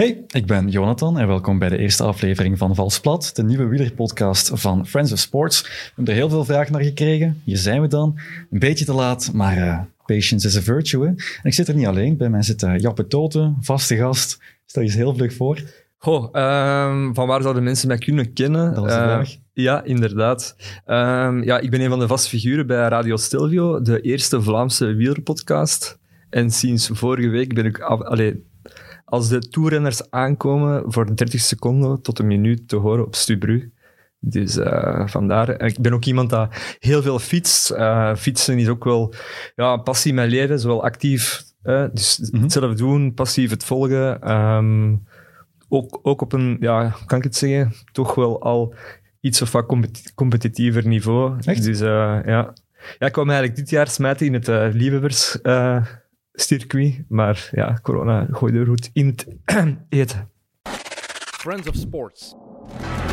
Hey, ik ben Jonathan en welkom bij de eerste aflevering van Valsplat, de nieuwe wielerpodcast van Friends of Sports. We hebben er heel veel vragen naar gekregen. Hier zijn we dan. Een beetje te laat, maar uh, patience is a virtue. En ik zit er niet alleen. Bij mij zit uh, Jappe Toten, vaste gast. Stel je eens heel vlug voor. Goh, um, van waar zouden mensen mij kunnen kennen? Dat is de vraag. Uh, ja, inderdaad. Um, ja, ik ben een van de vaste figuren bij Radio Stelvio, de eerste Vlaamse wielerpodcast. En sinds vorige week ben ik... Af, allee, als de toerrenners aankomen voor 30 seconden tot een minuut te horen op Stubru. Dus uh, vandaar. Ik ben ook iemand dat heel veel fietst. Uh, fietsen is ook wel ja, passie in mijn leven, zowel actief. Uh, dus mm -hmm. het zelf doen, passief het volgen. Um, ook, ook op een, ja, kan ik het zeggen, toch wel al iets of wat compet competitiever niveau. Echt? Dus ja. ja, ik kwam eigenlijk dit jaar smijten in het uh, circuit. Maar ja, corona gooide er goed in het eten. Friends of Sports.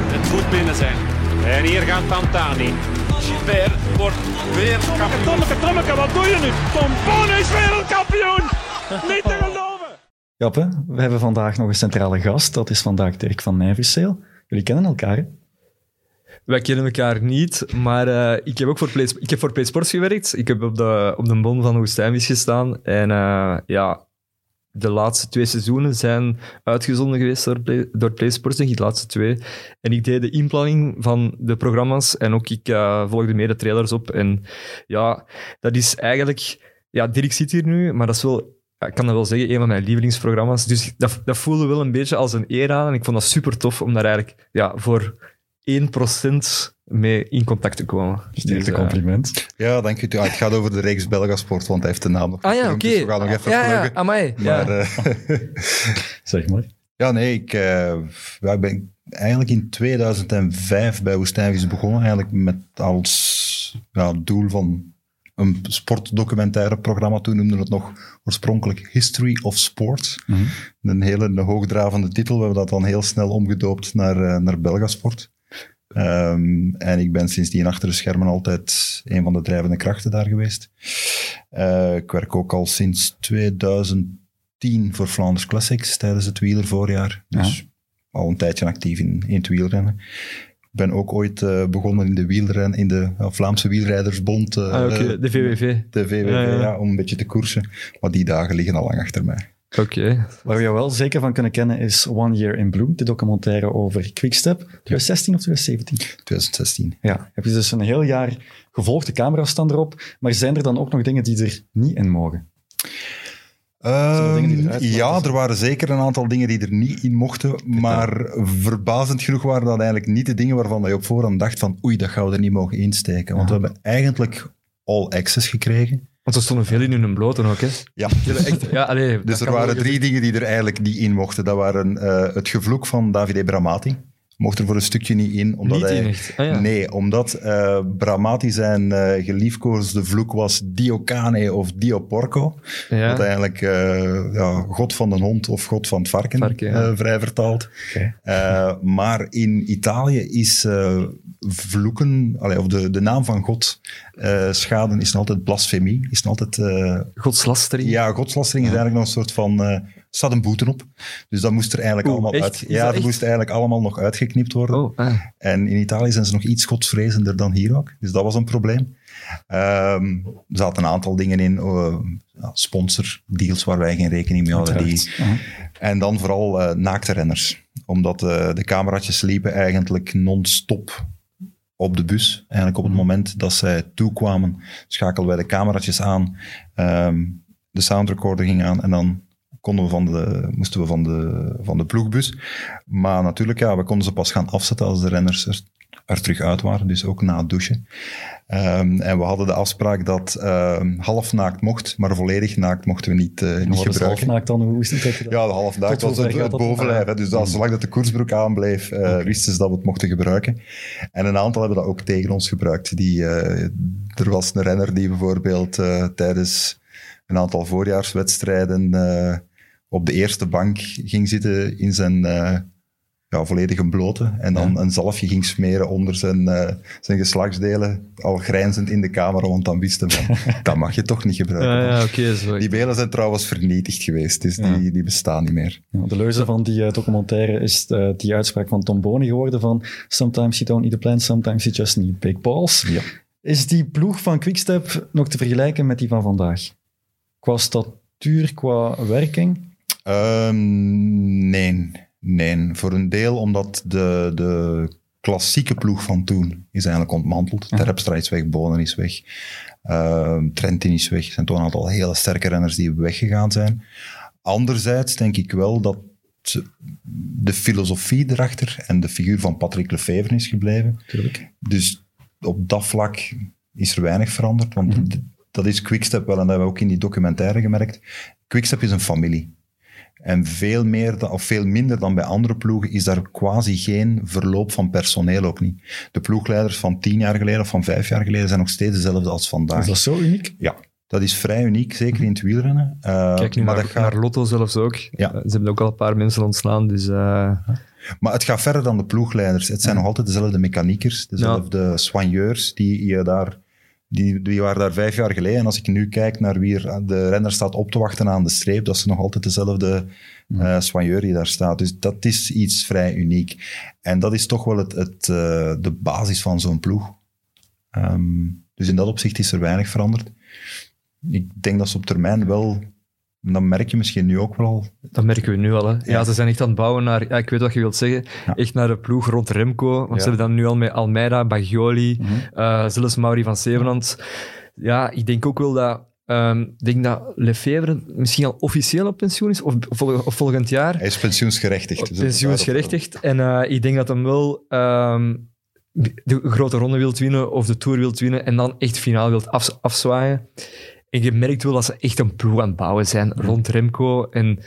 Het moet binnen zijn. En hier gaat Pantani. Gilbert wordt weer kampioen. Tommeke, Tommeke, wat doe je nu? Tom Boon is wereldkampioen! Niet te geloven! Jappe, we hebben vandaag nog een centrale gast. Dat is vandaag Dirk van Nijverseel. Jullie kennen elkaar, hè? Wij kennen elkaar niet, maar uh, ik heb ook voor Play, ik heb voor Sports gewerkt. Ik heb op de, op de bon van Woestijnvis gestaan. En uh, ja, de laatste twee seizoenen zijn uitgezonden geweest door door Play Sports, denk ik, de laatste twee. En ik deed de inplanning van de programma's en ook ik uh, volgde mee de trailers op. En ja, dat is eigenlijk... Ja, Dirk zit hier nu, maar dat is wel ik kan dat wel zeggen, een van mijn lievelingsprogramma's. Dus dat, dat voelde wel een beetje als een eer aan. En ik vond dat super tof om daar eigenlijk ja, voor 1% mee in contact te komen. Dus, compliment. Uh, ja, dank je. Ah, het gaat over de reeks Belgasport, want hij heeft de naam nog Ah ja, oké. Okay. Dus we gaan nog even ja, pluggen. ja, amai. Maar, ja. uh, zeg maar. Ja, nee, ik, uh, ik ben eigenlijk in 2005 bij Woestijnvis begonnen, eigenlijk met als ja, doel van een sportdocumentaire programma. Toen noemden we het nog oorspronkelijk History of Sport. Mhm. Mm -hmm. Een hele een hoogdravende titel. We hebben dat dan heel snel omgedoopt naar, uh, naar Belgasport. Um, en ik ben sindsdien achter de schermen altijd een van de drijvende krachten daar geweest. Uh, ik werk ook al sinds 2010 voor Flanders Classics tijdens het wielervoorjaar. Dus Ja. al een tijdje actief in, in het wielrennen. Ik ben ook ooit uh, begonnen in de wielren, in de uh, Vlaamse Wielrijdersbond. Uh, Ah, de VWV. De VWV, Ja, ja, ja. om een beetje te koersen. Maar die dagen liggen al lang achter mij. Oké. Waar we jou wel zeker van kunnen kennen is One Year in Bloom, de documentaire over Quickstep. 2016 of 2017? 2016. Ja, heb je dus een heel jaar gevolgd, de camera's staan erop. Maar zijn er dan ook nog dingen die er niet in mogen? Um, eruit ja, er waren zeker een aantal dingen die er niet in mochten. Maar verbazend genoeg waren dat eigenlijk niet de dingen waarvan je op voorhand dacht van oei, dat gaan we er niet mogen insteken. Want we hebben eigenlijk all access gekregen. Want er stonden veel in hun bloot ook, hè? Ja. Echt, ja, allee, Dus er waren drie dingen die er eigenlijk niet in mochten. Dat waren eh, het gevloek van Davide Bramati. Mocht er voor een stukje niet in. Omdat Niet hij, in echt? Ah, ja. Nee, omdat eh, Bramati zijn eh geliefkoosde vloek was Dio Cane of Dio Porco. Ja. Wat eigenlijk eh, ja, god van de hond of god van het varken, Varken, ja. eh, vrij vertaald. Oké. Eh, maar in Italië is eh, vloeken, allee, of de, de naam van God eh, schaden is altijd blasfemie. Is altijd, eh, Godslastering. ja, godslastering is eigenlijk nog een soort van... eh staat een boete op. Dus dat moest er eigenlijk allemaal echt? uit... Ja, dat moest eigenlijk allemaal nog uitgeknipt worden. Oh, ah. En in Italië zijn ze nog iets godsvrezender dan hier ook. Dus dat was een probleem. Ehm, er zaten een aantal dingen in. eh, ja, sponsordeals waar wij geen rekening mee hadden. Die, en dan vooral eh, naakte renners. Omdat de cameraatjes liepen eigenlijk non-stop op de bus. Eigenlijk op het moment dat zij toekwamen, schakelden wij de cameraatjes aan. ehm, de soundrecorder ging aan en dan konden we van de, moesten we van de, van de ploegbus. Maar natuurlijk, ja, we konden ze pas gaan afzetten als de renners er, er terug uit waren. Dus ook na het douchen. Ehm, en we hadden de afspraak dat ehm, half naakt mocht, maar volledig naakt mochten we niet, eh, niet gebruiken. halfnaakt dan? Hoe is het dat je dat- Ja, de half naakt was het, bovenlijf. hè. Dus dat, zolang dat de koersbroek aanbleef, eh, wisten ze dat we het mochten gebruiken. En een aantal hebben dat ook tegen ons gebruikt. Die, eh, er was een renner die bijvoorbeeld tijdens een aantal voorjaarswedstrijden op de eerste bank ging zitten in zijn, ja, volledig een blote en dan een zalfje ging smeren onder zijn, eh, zijn geslachtsdelen, al grijnzend in de camera, want dan wisten van, dat mag je toch niet gebruiken. Ja, zo. Die belen zijn trouwens vernietigd geweest, dus die, die bestaan niet meer. Ja, de leuze van die eh, documentaire is eh, die uitspraak van Tom Boni geworden van Sometimes you don't need a plan, sometimes you just need big balls. Ja. Is die ploeg van Quickstep nog te vergelijken met die van vandaag? Qua statuur, qua werking? Ehm, nee, nee. Voor een deel omdat de, de klassieke ploeg van toen is eigenlijk ontmanteld. Terpstra is weg, Bonen is weg, ehm, Trentin is weg. Er zijn toch een aantal hele sterke renners die weggegaan zijn. Anderzijds denk ik wel dat de filosofie erachter en de figuur van Patrick Lefevre is gebleven. Tuurlijk. Dus op dat vlak is er weinig veranderd. Want Mhm. dat is Quickstep wel, en dat hebben we ook in die documentaire gemerkt. Quickstep is een familie. En veel, meer dan, of veel minder dan bij andere ploegen is daar quasi geen verloop van personeel ook niet. De ploegleiders van tien jaar geleden of van vijf jaar geleden zijn nog steeds dezelfde als vandaag. Is dat zo uniek? Ja, dat is vrij uniek, zeker in het wielrennen. Uh, Kijk nu maar, naar, dat gaat, naar Lotto zelfs ook. Ja. Eh, Ze hebben ook al een paar mensen ontslaan, dus... eh, maar het gaat verder dan de ploegleiders. Het zijn nog altijd dezelfde mechaniekers, dezelfde soigneurs die je daar... Die, die waren daar vijf jaar geleden. En als ik nu kijk naar wie er, de renner staat op te wachten aan de streep, dat is nog altijd dezelfde eh soigneur die daar staat. Dus dat is iets vrij uniek. En dat is toch wel het, het, eh, de basis van zo'n ploeg. Ehm, dus in dat opzicht is er weinig veranderd. Ik denk dat ze op termijn wel... en Dat merk je misschien nu ook wel al. Dat merken we nu al. Hè. Ja. Ja. ze zijn echt aan het bouwen naar, ja, ik weet wat je wilt zeggen, Ja. echt naar de ploeg rond Remco. Want Ja. ze hebben dan nu al met Almeida, Bagioli, Mhm. eh, zelfs Mauri van Zevenand. Ja, ik denk ook wel dat, ehm, ik denk dat Lefevre misschien al officieel op pensioen is, of, vol- of volgend jaar. Hij is pensioensgerechtigd. dus pensioensgerechtigd. En eh, ik denk dat hem wel ehm, de grote ronde wilt winnen of de Tour wilt winnen en dan echt finaal wilt af, afzwaaien. En je merkt wel dat ze echt een ploeg aan het bouwen zijn rond Remco. En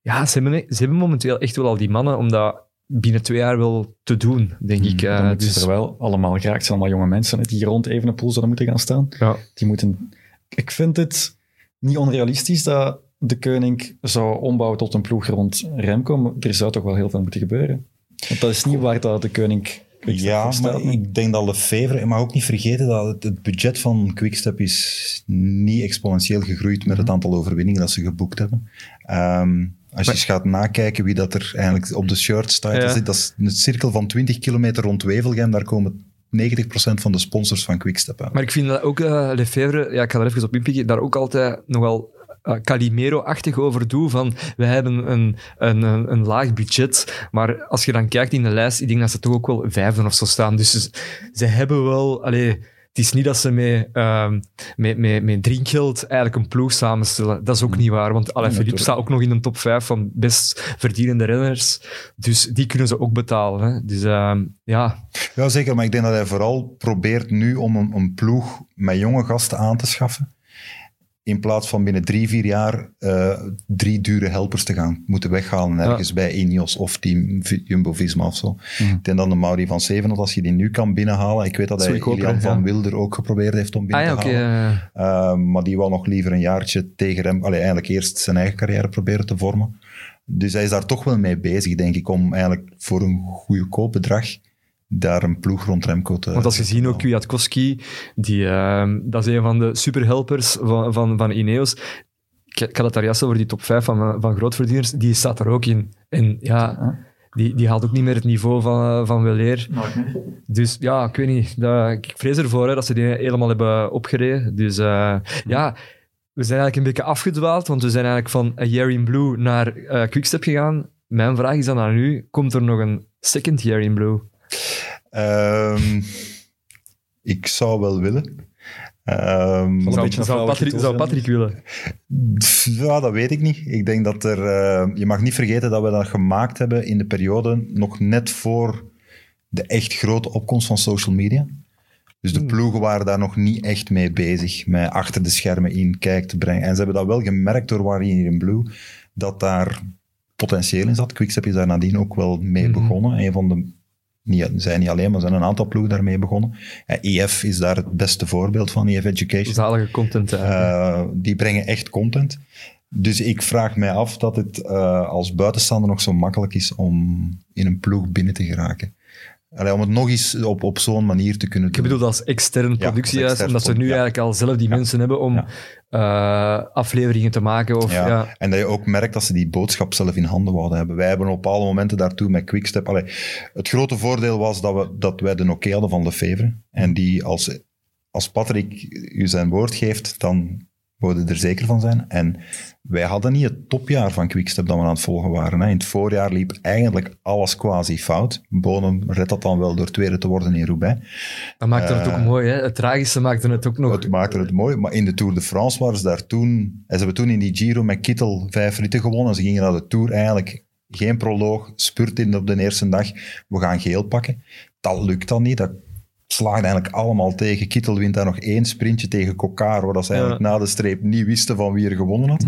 ja, ze hebben, ze hebben momenteel echt wel al die mannen om dat binnen twee jaar wel te doen, denk ik. Dan Eh, dus, er wel allemaal geraakt. Het zijn allemaal jonge mensen die rond Evenepoel zouden moeten gaan staan. ja. Die moeten... Ik vind het niet onrealistisch dat de koning zou ombouwen tot een ploeg rond Remco, maar er zou toch wel heel veel moeten gebeuren. Want dat is niet waar dat de koning Ja, maar ik denk dat Lefevre... Je mag ook niet vergeten dat het, het budget van Quickstep is niet exponentieel gegroeid met het aantal overwinningen dat ze geboekt hebben. Ehm, als je eens gaat nakijken wie dat er eigenlijk op de shirt staat, Ja. dat is- een cirkel van 20 kilometer rond Wevelgem. Daar komen 90% van de sponsors van Quickstep uit. Maar ik vind dat ook uh, Lefevre, ja, ik ga er even op inpikken, daar ook altijd nogal uh, Calimero-achtig over doe. Van, we hebben een, een, een, een, laag budget, maar als je dan kijkt in de lijst, ik denk dat ze toch ook wel vijfde of zo staan. Dus ze, ze hebben wel... Allee, het is niet dat ze met, um, met, met, met drinkgeld eigenlijk een ploeg samenstellen. Dat is ook niet waar, want Alain Philippe staat ook nog in de top 5 van best verdienende renners. Dus die kunnen ze ook betalen. Hè. Dus uh, ja... Ja, zeker. Maar ik denk dat hij vooral probeert nu om een, een ploeg met jonge gasten aan te schaffen. In plaats van binnen drie, vier jaar uh, drie dure helpers te gaan moeten weghalen ergens ja. bij Ineos of Team Jumbo-Visma of zo. Mm. Ik denk dat de Mauri van Zevenhout, als je die nu kan binnenhalen... Ik weet dat hij Jan ja. van Wilder ook geprobeerd heeft om binnen ah, te halen. Okay. Uh, maar die wil nog liever een jaartje tegen hem... Allee, eigenlijk eerst zijn eigen carrière proberen te vormen. Dus hij is daar toch wel mee bezig, denk ik, om eigenlijk voor een goedkoop bedrag daar een ploeg rond Remco te... Want als je ziet ook Kwiatkowski, die, uh, dat is een van de superhelpers van, van, van Ineos. Ik, had het daar juist over die top 5 van, van grootverdieners, die staat er ook in. En ja, die, die haalt ook niet meer het niveau van, van Weleer. Dus ja, ik weet niet. Dat, ik vrees ervoor hè, dat ze die helemaal hebben opgereden. Dus uh, ja... We zijn eigenlijk een beetje afgedwaald, want we zijn eigenlijk van a year in blue naar uh, Quickstep gegaan. Mijn vraag is dan aan u, komt er nog een second year in blue? Um, ik zou wel willen. Um, zou, zou, Patrick, zou, Patrick, willen? Ja, dat weet ik niet. Ik denk dat er... Uh, je mag niet vergeten dat we dat gemaakt hebben in de periode nog net voor de echt grote opkomst van social media. Dus de ploegen waren daar nog niet echt mee bezig, met achter de schermen in kijk te brengen. En ze hebben dat wel gemerkt door Warrior in Blue, dat daar potentieel in zat. Quickstep is daar nadien ook wel mee mm -hmm. begonnen. Een van de niet, zijn niet alleen, maar zijn een aantal ploegen daarmee begonnen. EF is daar het beste voorbeeld van, EF Education. Zalige content. Uh, die brengen echt content. Dus ik vraag mij af dat het eh, als buitenstaander nog zo makkelijk is om in een ploeg binnen te geraken. Allee, om het nog eens op, op zo'n manier te kunnen Ik doen. bedoel als extern productiehuis, extern omdat ze nu ja. eigenlijk al zelf die mensen hebben om Ja. eh, afleveringen te maken. Of, ja. Ja. En dat je ook merkt dat ze die boodschap zelf in handen wouden hebben. Wij hebben op alle momenten daartoe met Quickstep... Allee, het grote voordeel was dat, we, dat wij de oké hadden van Lefevre. En die, als, als Patrick u zijn woord geeft, dan wouden er zeker van zijn. En wij hadden niet het topjaar van Quickstep dat we aan het volgen waren. Hè. In het voorjaar liep eigenlijk alles quasi fout. Bonen redt dat dan wel door tweede te worden in Roubaix. Dat maakte het Eh, ook mooi. Hè? Het tragische maakte het ook nog... Het maakte het mooi, maar in de Tour de France waren ze daar toen... En ze hebben toen in die Giro met Kittel vijf ritten gewonnen. Ze gingen naar de Tour eigenlijk geen proloog, spurt in op de eerste dag. We gaan geel pakken. Dat lukt dan niet. Dat slaagt eigenlijk allemaal tegen. Kittel wint daar nog één sprintje tegen Kokar, waar dat ze eigenlijk na de streep niet wisten van wie er gewonnen had.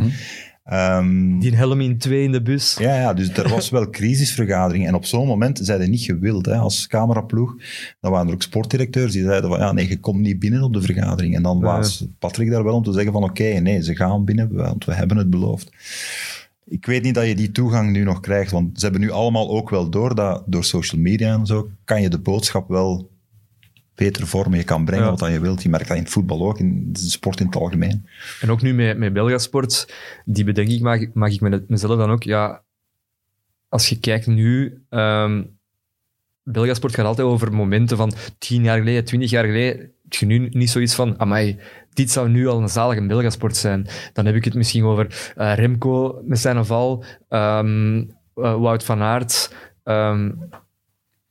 Ehm, Die helm in twee in de bus. ja, ja, dus er was wel crisisvergadering. En op zo'n moment zeiden niet gewild hè, als cameraploeg. Dan waren er ook sportdirecteurs die zeiden van ja, nee, je komt niet binnen op de vergadering. En dan Ja. was Patrick daar wel om te zeggen van oké, nee, ze gaan binnen, want we hebben het beloofd. Ik weet niet dat je die toegang nu nog krijgt, want ze hebben nu allemaal ook wel door dat door social media en zo kan je de boodschap wel beter vormen. Je kan brengen Ja. wat je wilt. Je merkt dat in het voetbal ook, in de sport in het algemeen. En ook nu met, met Belgasport, die bedenking maak, ik- maak ik mezelf dan ook. Ja, als je kijkt nu, ehm Belgasport gaat altijd over momenten van tien jaar geleden, twintig jaar geleden. Heb je nu niet zoiets van, amai, dit zou nu al een zalige Belgasport zijn. Dan heb ik het misschien over eh, Remco met zijn val, ehm, eh, Wout van Aert. ehm,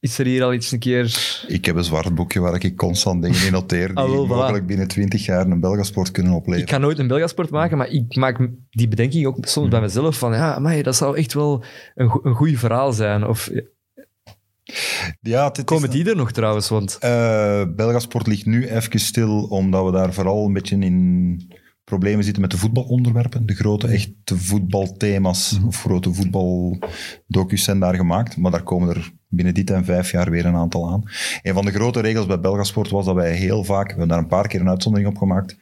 is er hier al iets een keer... Ik heb een zwart boekje waar ik constant dingen in noteer die Ah, wel, voilà. mogelijk binnen 20 jaar een Belgasport kunnen opleveren. Ik ga nooit een Belgasport maken, maar ik maak die bedenking ook soms bij mezelf van, ja, amai, dat zou echt wel een, go- een goed verhaal zijn. Of Ja, het, komen die er nog trouwens? Want Eh, Belgasport ligt nu even stil, omdat we daar vooral een beetje in problemen zitten met de voetbalonderwerpen. De grote, echte voetbalthema's of grote voetbaldocus zijn daar gemaakt. Maar daar komen er binnen dit en vijf jaar weer een aantal aan. Een van de grote regels bij Belgasport was dat wij heel vaak, we hebben daar een paar keer een uitzondering op gemaakt,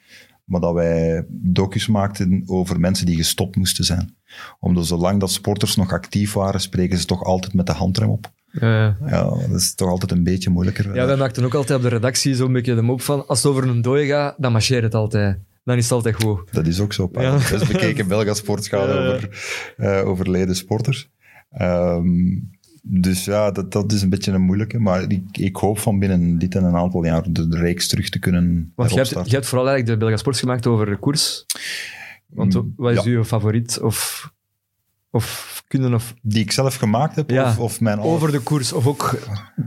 maar dat wij docus maakten over mensen die gestopt moesten zijn. Omdat zolang dat sporters nog actief waren, spreken ze toch altijd met de handrem op. eh, Ja, dat is toch altijd een beetje moeilijker. ja, wij maakten ook altijd op de redactie zo'n beetje de mop van, als het over een dode gaat, dan marcheert het altijd. Dan is het altijd goed. Dat is ook zo. Pa. Ja. Dus bekeken Belgasport gaat Ja. over eh, overleden sporters. Ehm, dus ja, dat, dat is een beetje een moeilijke. Maar ik, ik hoop van binnen dit en een aantal jaar de, de reeks terug te kunnen Want je hebt, je hebt vooral eigenlijk de Belgasports gemaakt over de koers. Want Mm, wat is ja. uw favoriet? Of, of kunnen of Die ik zelf gemaakt heb, Ja. of, of mijn... over de koers, of ook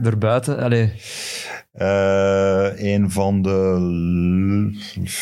erbuiten? Allee, Eh, een, van de,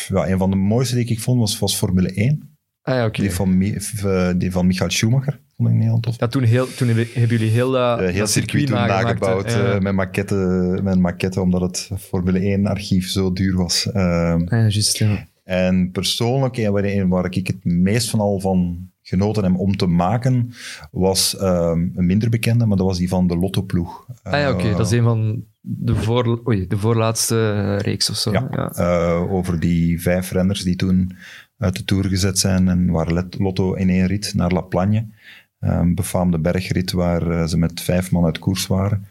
ja, een van de mooiste die ik vond was, was Formule 1. ah ja. Die, van, eh, die van Michael Schumacher. Vond ik heel tof. Ja, toen, heel, toen hebben jullie heel, dat Eh, heel dat circuit toen nagebouwd. Ja. eh, met, maquette, met maquette, omdat het Formule 1-archief zo duur was. Ehm, Ah, ja, juist, ja. en persoonlijk, een waar, waar ik het meest van al van genoten heb om te maken, was ehm, een minder bekende, maar dat was die van de Lotto-ploeg. Ah ja, oké. Eh, Dat is een van de, voor, oei, de voorlaatste eh, reeks of zo. Ja, Ja. eh, over die vijf renners die toen uit de Tour gezet zijn en waar Lotto in één rit naar La Plagne. Een befaamde bergrit waar eh, ze met vijf man uit koers waren.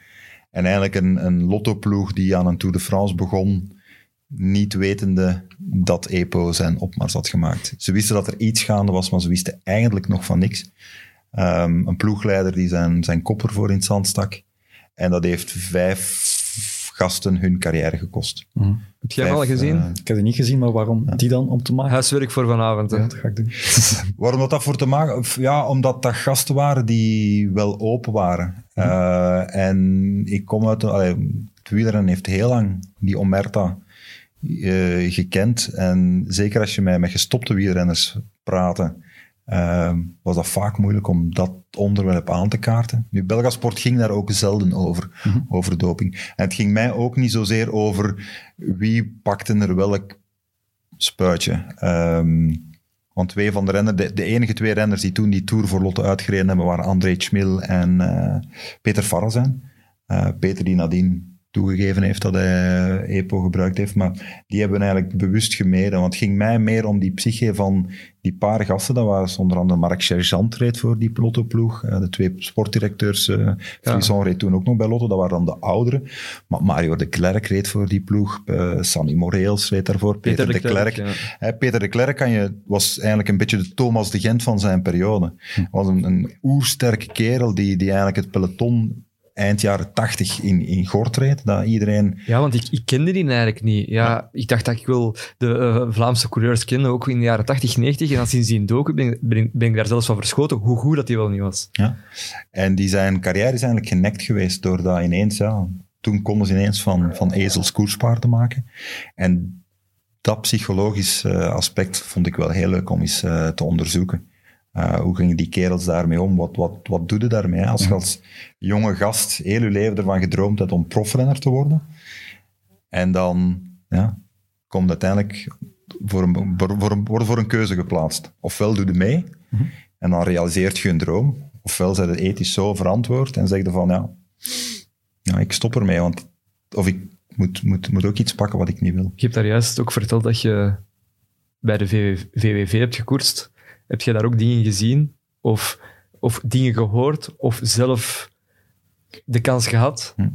En eigenlijk een, een Lotto-ploeg die aan een Tour de France begon, niet wetende dat EPO zijn opmars had gemaakt. Ze wisten dat er iets gaande was, maar ze wisten eigenlijk nog van niks. Ehm, een ploegleider die zijn, zijn kop ervoor in het zand stak. En dat heeft vijf gasten hun carrière gekost. Heb jij al gezien? eh, Ik heb het niet gezien, maar waarom die dan om te maken? Huiswerk voor vanavond. hè. Ja, dat ga ik doen. Waarom dat, dat voor te maken? Ja, omdat dat gasten waren die wel open waren. Eh, en ik kom uit... allee, het wielrennen heeft heel lang die Omerta eh, gekend. En zeker als je met, met gestopte wielrenners praatte, eh, was dat vaak moeilijk om dat onderwerp aan te kaarten. Nu, Belgasport ging daar ook zelden over, over doping. En het ging mij ook niet zozeer over wie pakte er welk spuitje. Ehm, want twee van de renners, de, de enige twee renners die toen die Tour voor Lotte uitgereden hebben, waren André Schmil en eh, Peter Farrazijn. Eh Peter die nadien toegegeven heeft dat hij EPO gebruikt heeft. Maar die hebben we eigenlijk bewust gemeden. Want het ging mij meer om die psyche van die paar gasten. Dat was onder andere Marc Sergeant reed voor die Lotto-ploeg. Eh, de twee sportdirecteurs, eh Frison reed toen ook nog bij Lotto. Dat waren dan de ouderen. Maar Mario de Klerk reed voor die ploeg. eh Sammy Moreels reed daarvoor. Peter, de Klerk. ja. Hè, Peter de Klerk kan je, was eigenlijk een beetje de Thomas de Gent van zijn periode. was een, een oersterke kerel die, die eigenlijk het peloton eind jaren tachtig in, in Gort reed. Dat iedereen... Ja, want ik, ik kende die eigenlijk niet. Ja, Ik dacht dat ik wel de eh, Vlaamse coureurs kende, ook in de jaren 80, 90. En dan sindsdien doken ben, ik- ben, ik- ben ik daar zelfs van verschoten hoe goed dat hij wel niet was. Ja. En die zijn carrière is eigenlijk genekt geweest door dat ineens... Ja, toen konden ze ineens van, van ezels koerspaarden maken. En dat psychologisch eh, aspect vond ik wel heel leuk om eens eh, te onderzoeken. Eh, hoe gingen die kerels daarmee om? Wat, wat, wat doe je daarmee? Als je als jonge gast heel je leven ervan gedroomd hebt om profrenner te worden. En dan ja, komt uiteindelijk voor een, voor, een, wordt voor een keuze geplaatst. Ofwel doe je mee en dan realiseert je een droom. Ofwel zijn het ethisch zo verantwoord en zeg je van ja, ja ik stop ermee. Want, of ik moet, moet, moet ook iets pakken wat ik niet wil. Je hebt daar juist ook verteld dat je bij de VW VWV hebt gekoerst. Heb je daar ook dingen gezien? Of, of dingen gehoord? Of zelf de kans gehad? Hm.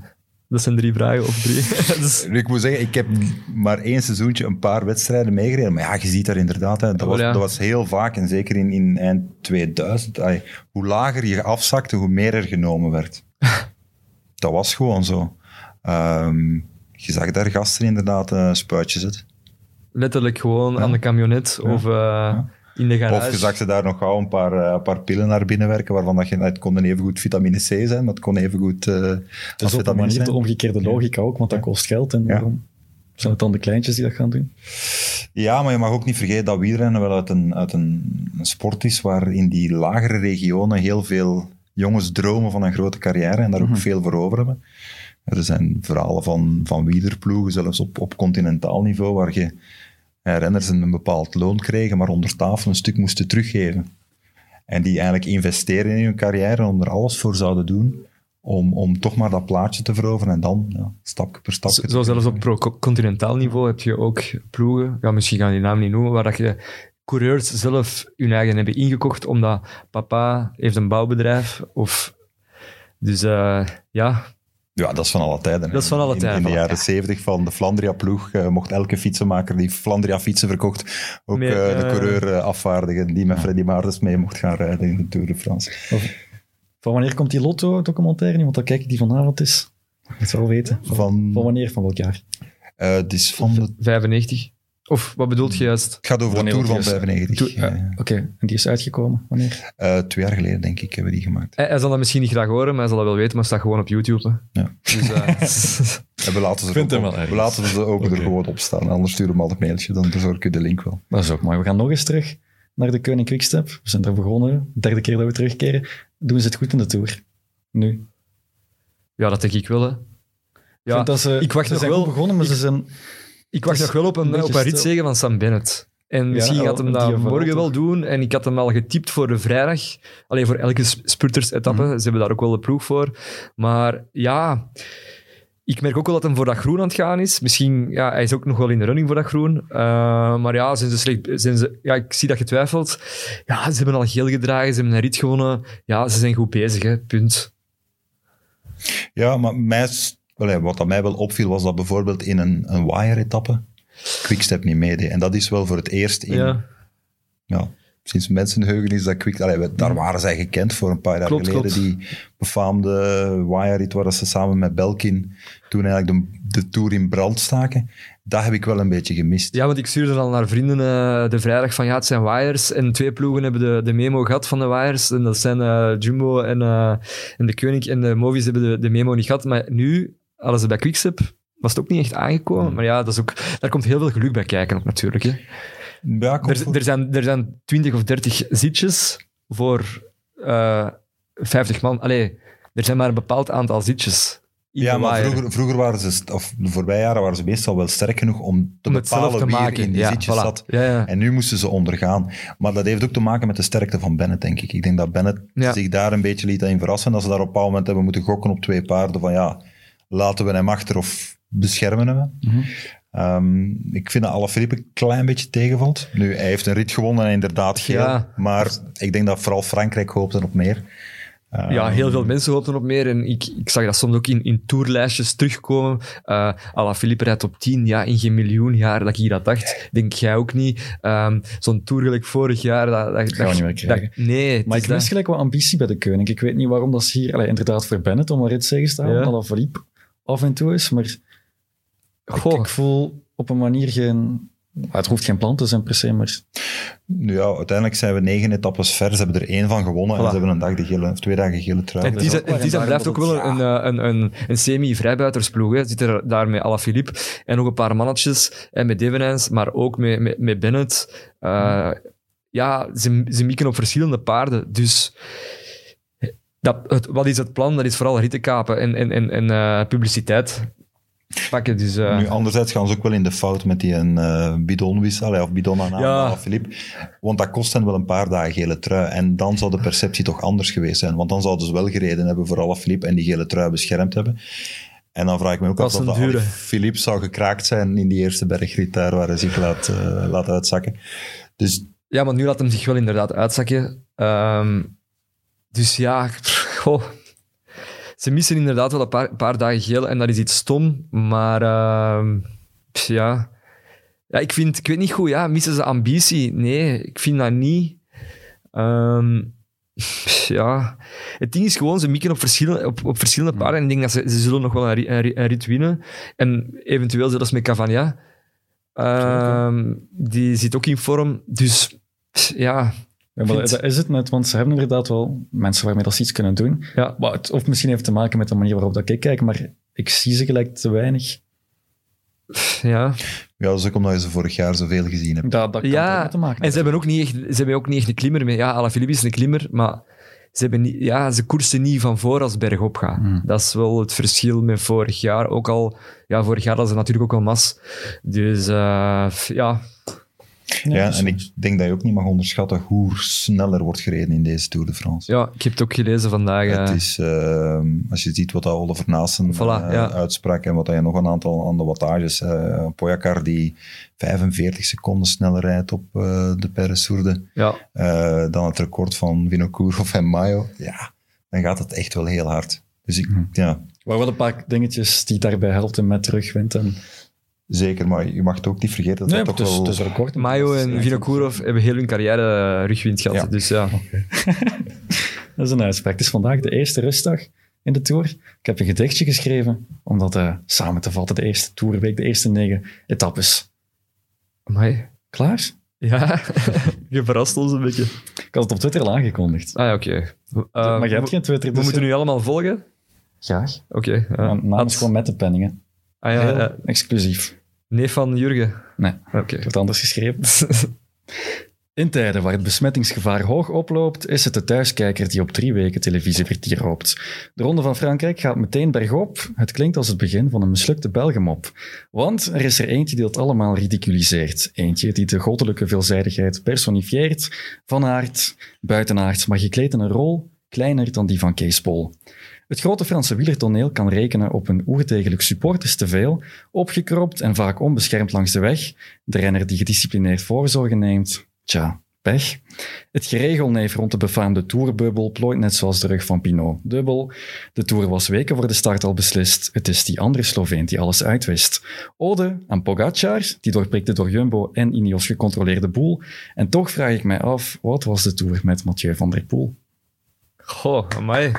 Dat zijn drie vragen of drie. dus, Ik moet zeggen, ik heb maar één seizoentje een paar wedstrijden meegereden. Maar ja, je ziet daar inderdaad, hè, dat, Oh, was, ja. dat was heel vaak, en zeker in, in eind 2000, allee, hoe lager je afzakte, hoe meer er genomen werd. dat was gewoon zo. Ehm, je zag daar gasten inderdaad eh, spuitjes letterlijk gewoon aan de camionet of eh, in de garage. Of je zag ze daar nog gauw een paar, eh, een paar pillen naar binnen werken, waarvan dat je, het kon even goed vitamine C zijn, maar het kon even goed eh Dat is op een vitamine manier de omgekeerde logica ook, want dat kost geld. En waarom zijn het dan de kleintjes die dat gaan doen? Ja, maar je mag ook niet vergeten dat wielrennen wel uit een, uit een, een sport is waar in die lagere regionen heel veel jongens dromen van een grote carrière en daar ook veel voor over hebben. Er zijn verhalen van, van wielerploegen, zelfs op, op continentaal niveau, waar je renners een bepaald loon kregen, maar onder tafel een stuk moesten teruggeven. En die eigenlijk investeren in hun carrière en er alles voor zouden doen om, om toch maar dat plaatje te veroveren en dan ja, stapje per stapje. Zo zelfs op pro-continentaal niveau heb je ook ploegen, ja, misschien gaan die naam niet noemen, waar dat je coureurs zelf hun eigen hebben ingekocht, omdat papa heeft een bouwbedrijf. Of, dus eh, ja, Ja, dat is van alle tijden. Dat is van alle In- tijden, In, de jaren zeventig van de Flandria-ploeg eh, mocht elke fietsenmaker die Flandria-fietsen verkocht ook Meer, eh, de eh, coureur afvaardigen die met Freddy Maartens mee mocht gaan rijden in de Tour de France. Van wanneer komt die Lotto-documentaire? Want dan kijk ik die vanavond is. Ik wel weten. Van, Van, van wanneer? Van welk jaar? eh, het, is van de, 95. Of wat bedoelt je juist? het gaat over de Tour van wordt die 95. Tour- eh, Oké, en die is uitgekomen. Wanneer? eh, twee jaar geleden, denk ik, hebben we die gemaakt. Hij, hij zal dat misschien niet graag horen, maar hij zal dat wel weten, maar het staat gewoon op YouTube. Hè. Ja. Dus, eh, En we laten ze, er ook, wel op- ergens. we laten ze ook er gewoon op staan. Anders sturen we hem al een mailtje, dan bezorg ik de link wel. Dat is ook mooi. We gaan nog eens terug naar de Koning Quickstep. We zijn er begonnen. De derde keer dat we terugkeren. Doen ze het goed in de Tour? Nu. ja, dat denk ik wel. Hè. Ja, vind dat ze, ik wacht ze nog zijn wel- begonnen, maar ze zijn... Ik wacht Het nog wel op een, een op een stil. ritzegen van Sam Bennett. En misschien gaat hem dat morgen wel doen. En ik had hem al getipt voor de vrijdag. Alleen voor elke sp- spurters-etappe. Mhm. Ze hebben daar ook wel de ploeg voor. Maar ja, ik merk ook wel dat hij voor dat groen aan het gaan is. Misschien, ja, hij is ook nog wel in de running voor dat groen. Eh, maar ja, zijn ze slecht, zijn ze, ja, ik zie dat je twijfelt. Ja, ze hebben al geel gedragen, ze hebben een rit gewonnen. Ja, ze zijn goed bezig, hè. punt. Ja, maar mij, wel, wat aan mij wel opviel, was dat bijvoorbeeld in een, een wire-etappe Quickstep niet meedeed. En dat is wel voor het eerst in... Ja. ja, sinds mensenheugen is dat Quick... Allee, daar waren zij gekend voor een paar jaar Klopt, geleden. klopt. Die befaamde wire-rit waar ze samen met Belkin toen eigenlijk de, de Tour in brand staken. Dat heb ik wel een beetje gemist. Ja, want ik stuurde al naar vrienden eh, de vrijdag van ja, het zijn wires. En twee ploegen hebben de, de memo gehad van de wires. En dat zijn eh, Jumbo en, eh, en de Koning en de Movies hebben de, de memo niet gehad. Maar nu, hadden ze bij Quickstep, was het ook niet echt aangekomen. Maar ja, dat is ook, daar komt heel veel geluk bij kijken ook natuurlijk. Hè. Ja, Er, er, zijn, er zijn 20 of 30 zitjes voor eh 50 man. Allee, er zijn maar een bepaald aantal zitjes. ja, maar vroeger, vroeger waren ze, of de voorbije jaren waren ze meestal wel sterk genoeg om te om bepalen te wie maken. in die ja, zitjes voilà. zat. Ja, ja. En nu moesten ze ondergaan. Maar dat heeft ook te maken met de sterkte van Bennett, denk ik. Ik denk dat Bennett zich daar een beetje liet in verrassen. En dat ze daar op een bepaald moment hebben moeten gokken op twee paarden. Van ja, laten we hem achter of beschermen hem. Mhm. Ehm, ik vind dat Alaphilippe een klein beetje tegenvalt. Nu, hij heeft een rit gewonnen, inderdaad geel. Ja. Maar ik denk dat vooral Frankrijk hoopte op meer. Ehm, Ja, heel veel mensen hoopten op meer. En ik, ik zag dat soms ook in, in tourlijstjes terugkomen. Uh, Ala Philippe rijdt op 10. Ja, in geen miljoen jaar dat ik dat dacht. Denk jij ook niet. Um, Zo'n tour gelijk vorig jaar. Dat, dat, gaan we niet meer krijgen. Dat, nee, maar ik mis gelijk wat ambitie bij de koning. Ik weet niet waarom dat ze hier... Allee, inderdaad voor Bennett, om maar iets zeggen staan. Ja. Ala Philippe af en toe is. Maar Goh. Ik, voel op een manier geen... Het hoeft geen plan te zijn per se, maar... Nu ja, uiteindelijk zijn we negen etappes ver. Ze hebben er één van gewonnen voilà. en ze hebben een dag de gele, of twee dagen gele trui. En het is en blijft ook wel een, een, een, een semi-vrijbuitersploeg. Hè. Zit er daar met Alaphilippe en nog een paar mannetjes. En met Devenijns, maar ook met, met, met Bennett. Uh, hmm. Ja, ze, ze mikken op verschillende paarden. Dus... Dat, het, wat is het plan? Dat is vooral rittenkapen en, en, en, en uh, publiciteit pakken. Dus, uh... Nu, anderzijds gaan ze ook wel in de fout met die een uh, bidonwissel, of bidon aan ja. Philippe. Want dat kost hen wel een paar dagen gele trui. En dan zou de perceptie toch anders geweest zijn. Want dan zouden ze wel gereden hebben voor Philippe en die gele trui beschermd hebben. En dan vraag ik me ook af of dat Philippe zou gekraakt zijn in die eerste bergrit daar waar hij zich laat, uh, laat uitzakken. Dus... Ja, maar nu laat hem zich wel inderdaad uitzakken. Um, dus ja, goh ze missen inderdaad wel een paar, paar, dagen geel en dat is iets stom, maar uh, ja. ja, ik vind, ik weet niet goed, ja, missen ze ambitie? Nee, ik vind dat niet. Um, ja, het ding is gewoon, ze mikken op verschillende, op, op verschillende paarden en ik denk dat ze, ze zullen nog wel een, een, een rit winnen. En eventueel zelfs met Cavagna. Um, die zit ook in vorm, dus ja, ja, maar dat is het net, want ze hebben inderdaad wel mensen waarmee dat ze iets kunnen doen. Ja. Maar het, of misschien heeft het te maken met de manier waarop dat ik kijk, maar ik zie ze gelijk te weinig. Ja. Ja, dat is ook omdat je ze vorig jaar zoveel gezien hebt. Dat, dat kan ja, te maken en ze hebben ook niet echt, ze hebben ook niet echt een klimmer mee. Ja, Alaphilippe is een klimmer, maar ze, hebben niet, ja, ze koersen niet van voor als bergop gaan. Hmm. Dat is wel het verschil met vorig jaar. Ook al, ja, vorig jaar hadden ze natuurlijk ook al mas. Dus uh, ja, Nee, ja, en ik denk dat je ook niet mag onderschatten hoe snel er wordt gereden in deze Tour de France. Ja, ik heb het ook gelezen vandaag. Het is, uh, als je ziet wat Oliver Naassen voilà, uh, ja. uitsprak en wat hij nog een aantal aan de wattages. Uh, Poyacar die 45 seconden sneller rijdt op de Paris Sourde ja. dan het record van Vinocourt of Mayo. Ja, dan gaat het echt wel heel hard. Dus ik, mm. ja. Maar wel een paar dingetjes die daarbij helpen met terugwind en... Zeker, maar je mag het ook niet vergeten dat nee, dat toch wel... Het is record. Mayo en Vinokourov hebben heel hun carrière rugwind gehad. Ja. Dus ja. Okay. dat is een uitspraak. Het is vandaag de eerste rustdag in de Tour. Ik heb een gedichtje geschreven om dat uh, samen te vatten. De eerste Tourweek, de eerste negen etappes. Amai. Klaar? Ja, je verrast ons een beetje. Ik had het op Twitter al aangekondigd. Ah ja, oké. Okay. Uh, maar je hebt geen Twitter, We dus moeten nu allemaal volgen? Graag. Oké. Okay, uh, naam is gewoon met de penningen. Ah ja, Heel ja. exclusief. Nee van Jurgen? Nee, oké. Ik heb het anders geschreven. In tijden waar het besmettingsgevaar hoog oploopt, is het de thuiskijker die op drie weken televisievertier hoopt. De Ronde van Frankrijk gaat meteen bergop. Het klinkt als het begin van een mislukte Belgemop. Want er is er eentje die dat allemaal ridiculiseert. Eentje die de goddelijke veelzijdigheid personifieert. Van aard, buitenaards, maar gekleed in een rol kleiner dan die van Kees Pol. Het grote Franse wielertoneel kan rekenen op een oerdegelijk supportersteveel, opgekropt en vaak onbeschermd langs de weg. De renner die gedisciplineerd voorzorgen neemt, tja, pech. Het geregelneef rond de befaamde tourbubbel plooit net zoals de rug van Pinot. Dubbel. De tour was weken voor de start al beslist. Het is die andere Sloveen die alles uitwist. Ode aan Pogacar, die doorprikte door Jumbo en Ineos gecontroleerde boel. En toch vraag ik mij af, wat was de tour met Mathieu van der Poel? Goh, amai.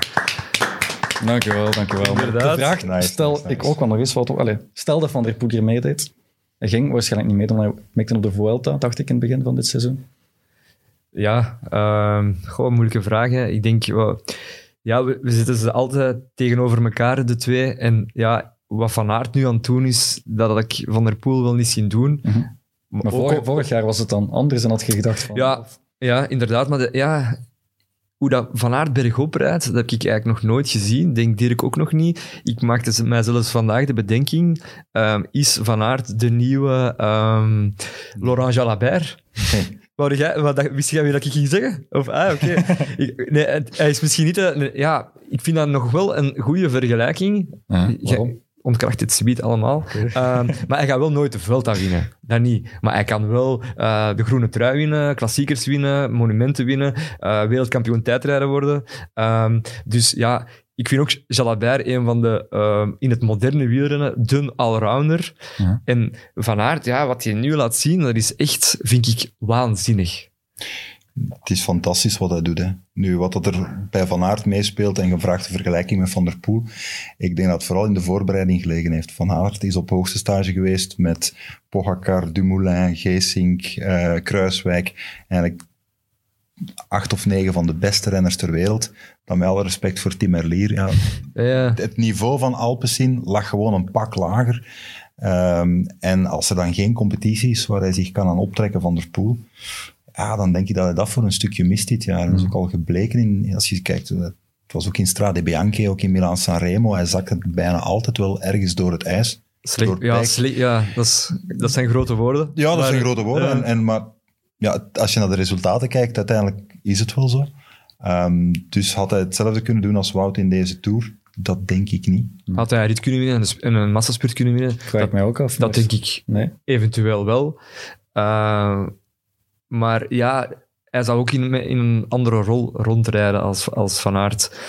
Dankjewel, dankjewel. Inderdaad. De vraag Nice, stel nice, ik nice. ook wel nog eens wat op. Allee, stel dat Van der Poel hier meedeed. Hij ging waarschijnlijk niet mee, hij mikte op de Vuelta, dacht ik in het begin van dit seizoen. Ja, um, gewoon moeilijke vragen. Ik denk, ja, we, we, zitten ze altijd tegenover elkaar, de twee. En ja, wat Van Aert nu aan het doen is, dat had ik Van der Poel wel niet zien doen. Mm -hmm. Maar, maar vorig, vorig, jaar was het dan anders en had je gedacht van... Ja, ja inderdaad. Maar de, ja, hoe dat Van Aert bergop rijdt, dat heb ik eigenlijk nog nooit gezien. Denk Dirk ook nog niet. Ik maakte mij zelfs vandaag de bedenking, um, is Van Aert de nieuwe um, Laurent Jalabert? Jij, wat, wist jij wie dat ik ging zeggen? Of, ah, oké. Nee, hij is misschien niet... nee, ja, ik vind dat nog wel een goede vergelijking. Ja, waarom? Ontkracht dit subiet allemaal. Ehm, maar hij gaat wel nooit de Vuelta winnen. Dat niet. Maar hij kan wel eh, de groene trui winnen, klassiekers winnen, monumenten winnen, eh, wereldkampioen tijdrijden worden. Ehm, dus ja, ik vind ook Jalabert een van de, ehm, in het moderne wielrennen, de allrounder. Ja. En Van Aert, ja, wat hij nu laat zien, dat is echt, vind ik, waanzinnig. Het is fantastisch wat hij doet. Hè. Nu, wat dat er bij Van Aert meespeelt en gevraagd de vergelijking met Van der Poel, ik denk dat het vooral in de voorbereiding gelegen heeft. Van Aert is op hoogste stage geweest met Pogacar, Dumoulin, Geesink, eh, Kruiswijk. Eigenlijk acht of negen van de beste renners ter wereld. Dan met alle respect voor Tim Merlier. Ja, Ja, het niveau van Alpecin lag gewoon een pak lager. Ehm, en als er dan geen competitie is waar hij zich kan aan optrekken van der Poel, ja, dan denk je dat hij dat voor een stukje mist dit jaar. Dat is ook al gebleken, in, als je kijkt, eh, het was ook in Strade Bianche, ook in Milan Sanremo, hij zakte bijna altijd wel ergens door het ijs. Door ja, ja dat, is, dat zijn grote woorden. Ja, dat Maar, zijn grote woorden. eh, en, en, maar ja, als je naar de resultaten kijkt, uiteindelijk is het wel zo. Ehm, dus had hij hetzelfde kunnen doen als Wout in deze Tour? Dat denk ik niet. Had hij een rit kunnen winnen en een sp- en een massaspurt kunnen winnen? Vraag Dat, ik mij ook af. dat denk ik Nee. eventueel wel. Eh, maar ja, hij zou ook in, in een andere rol rondrijden als, als Van Aert.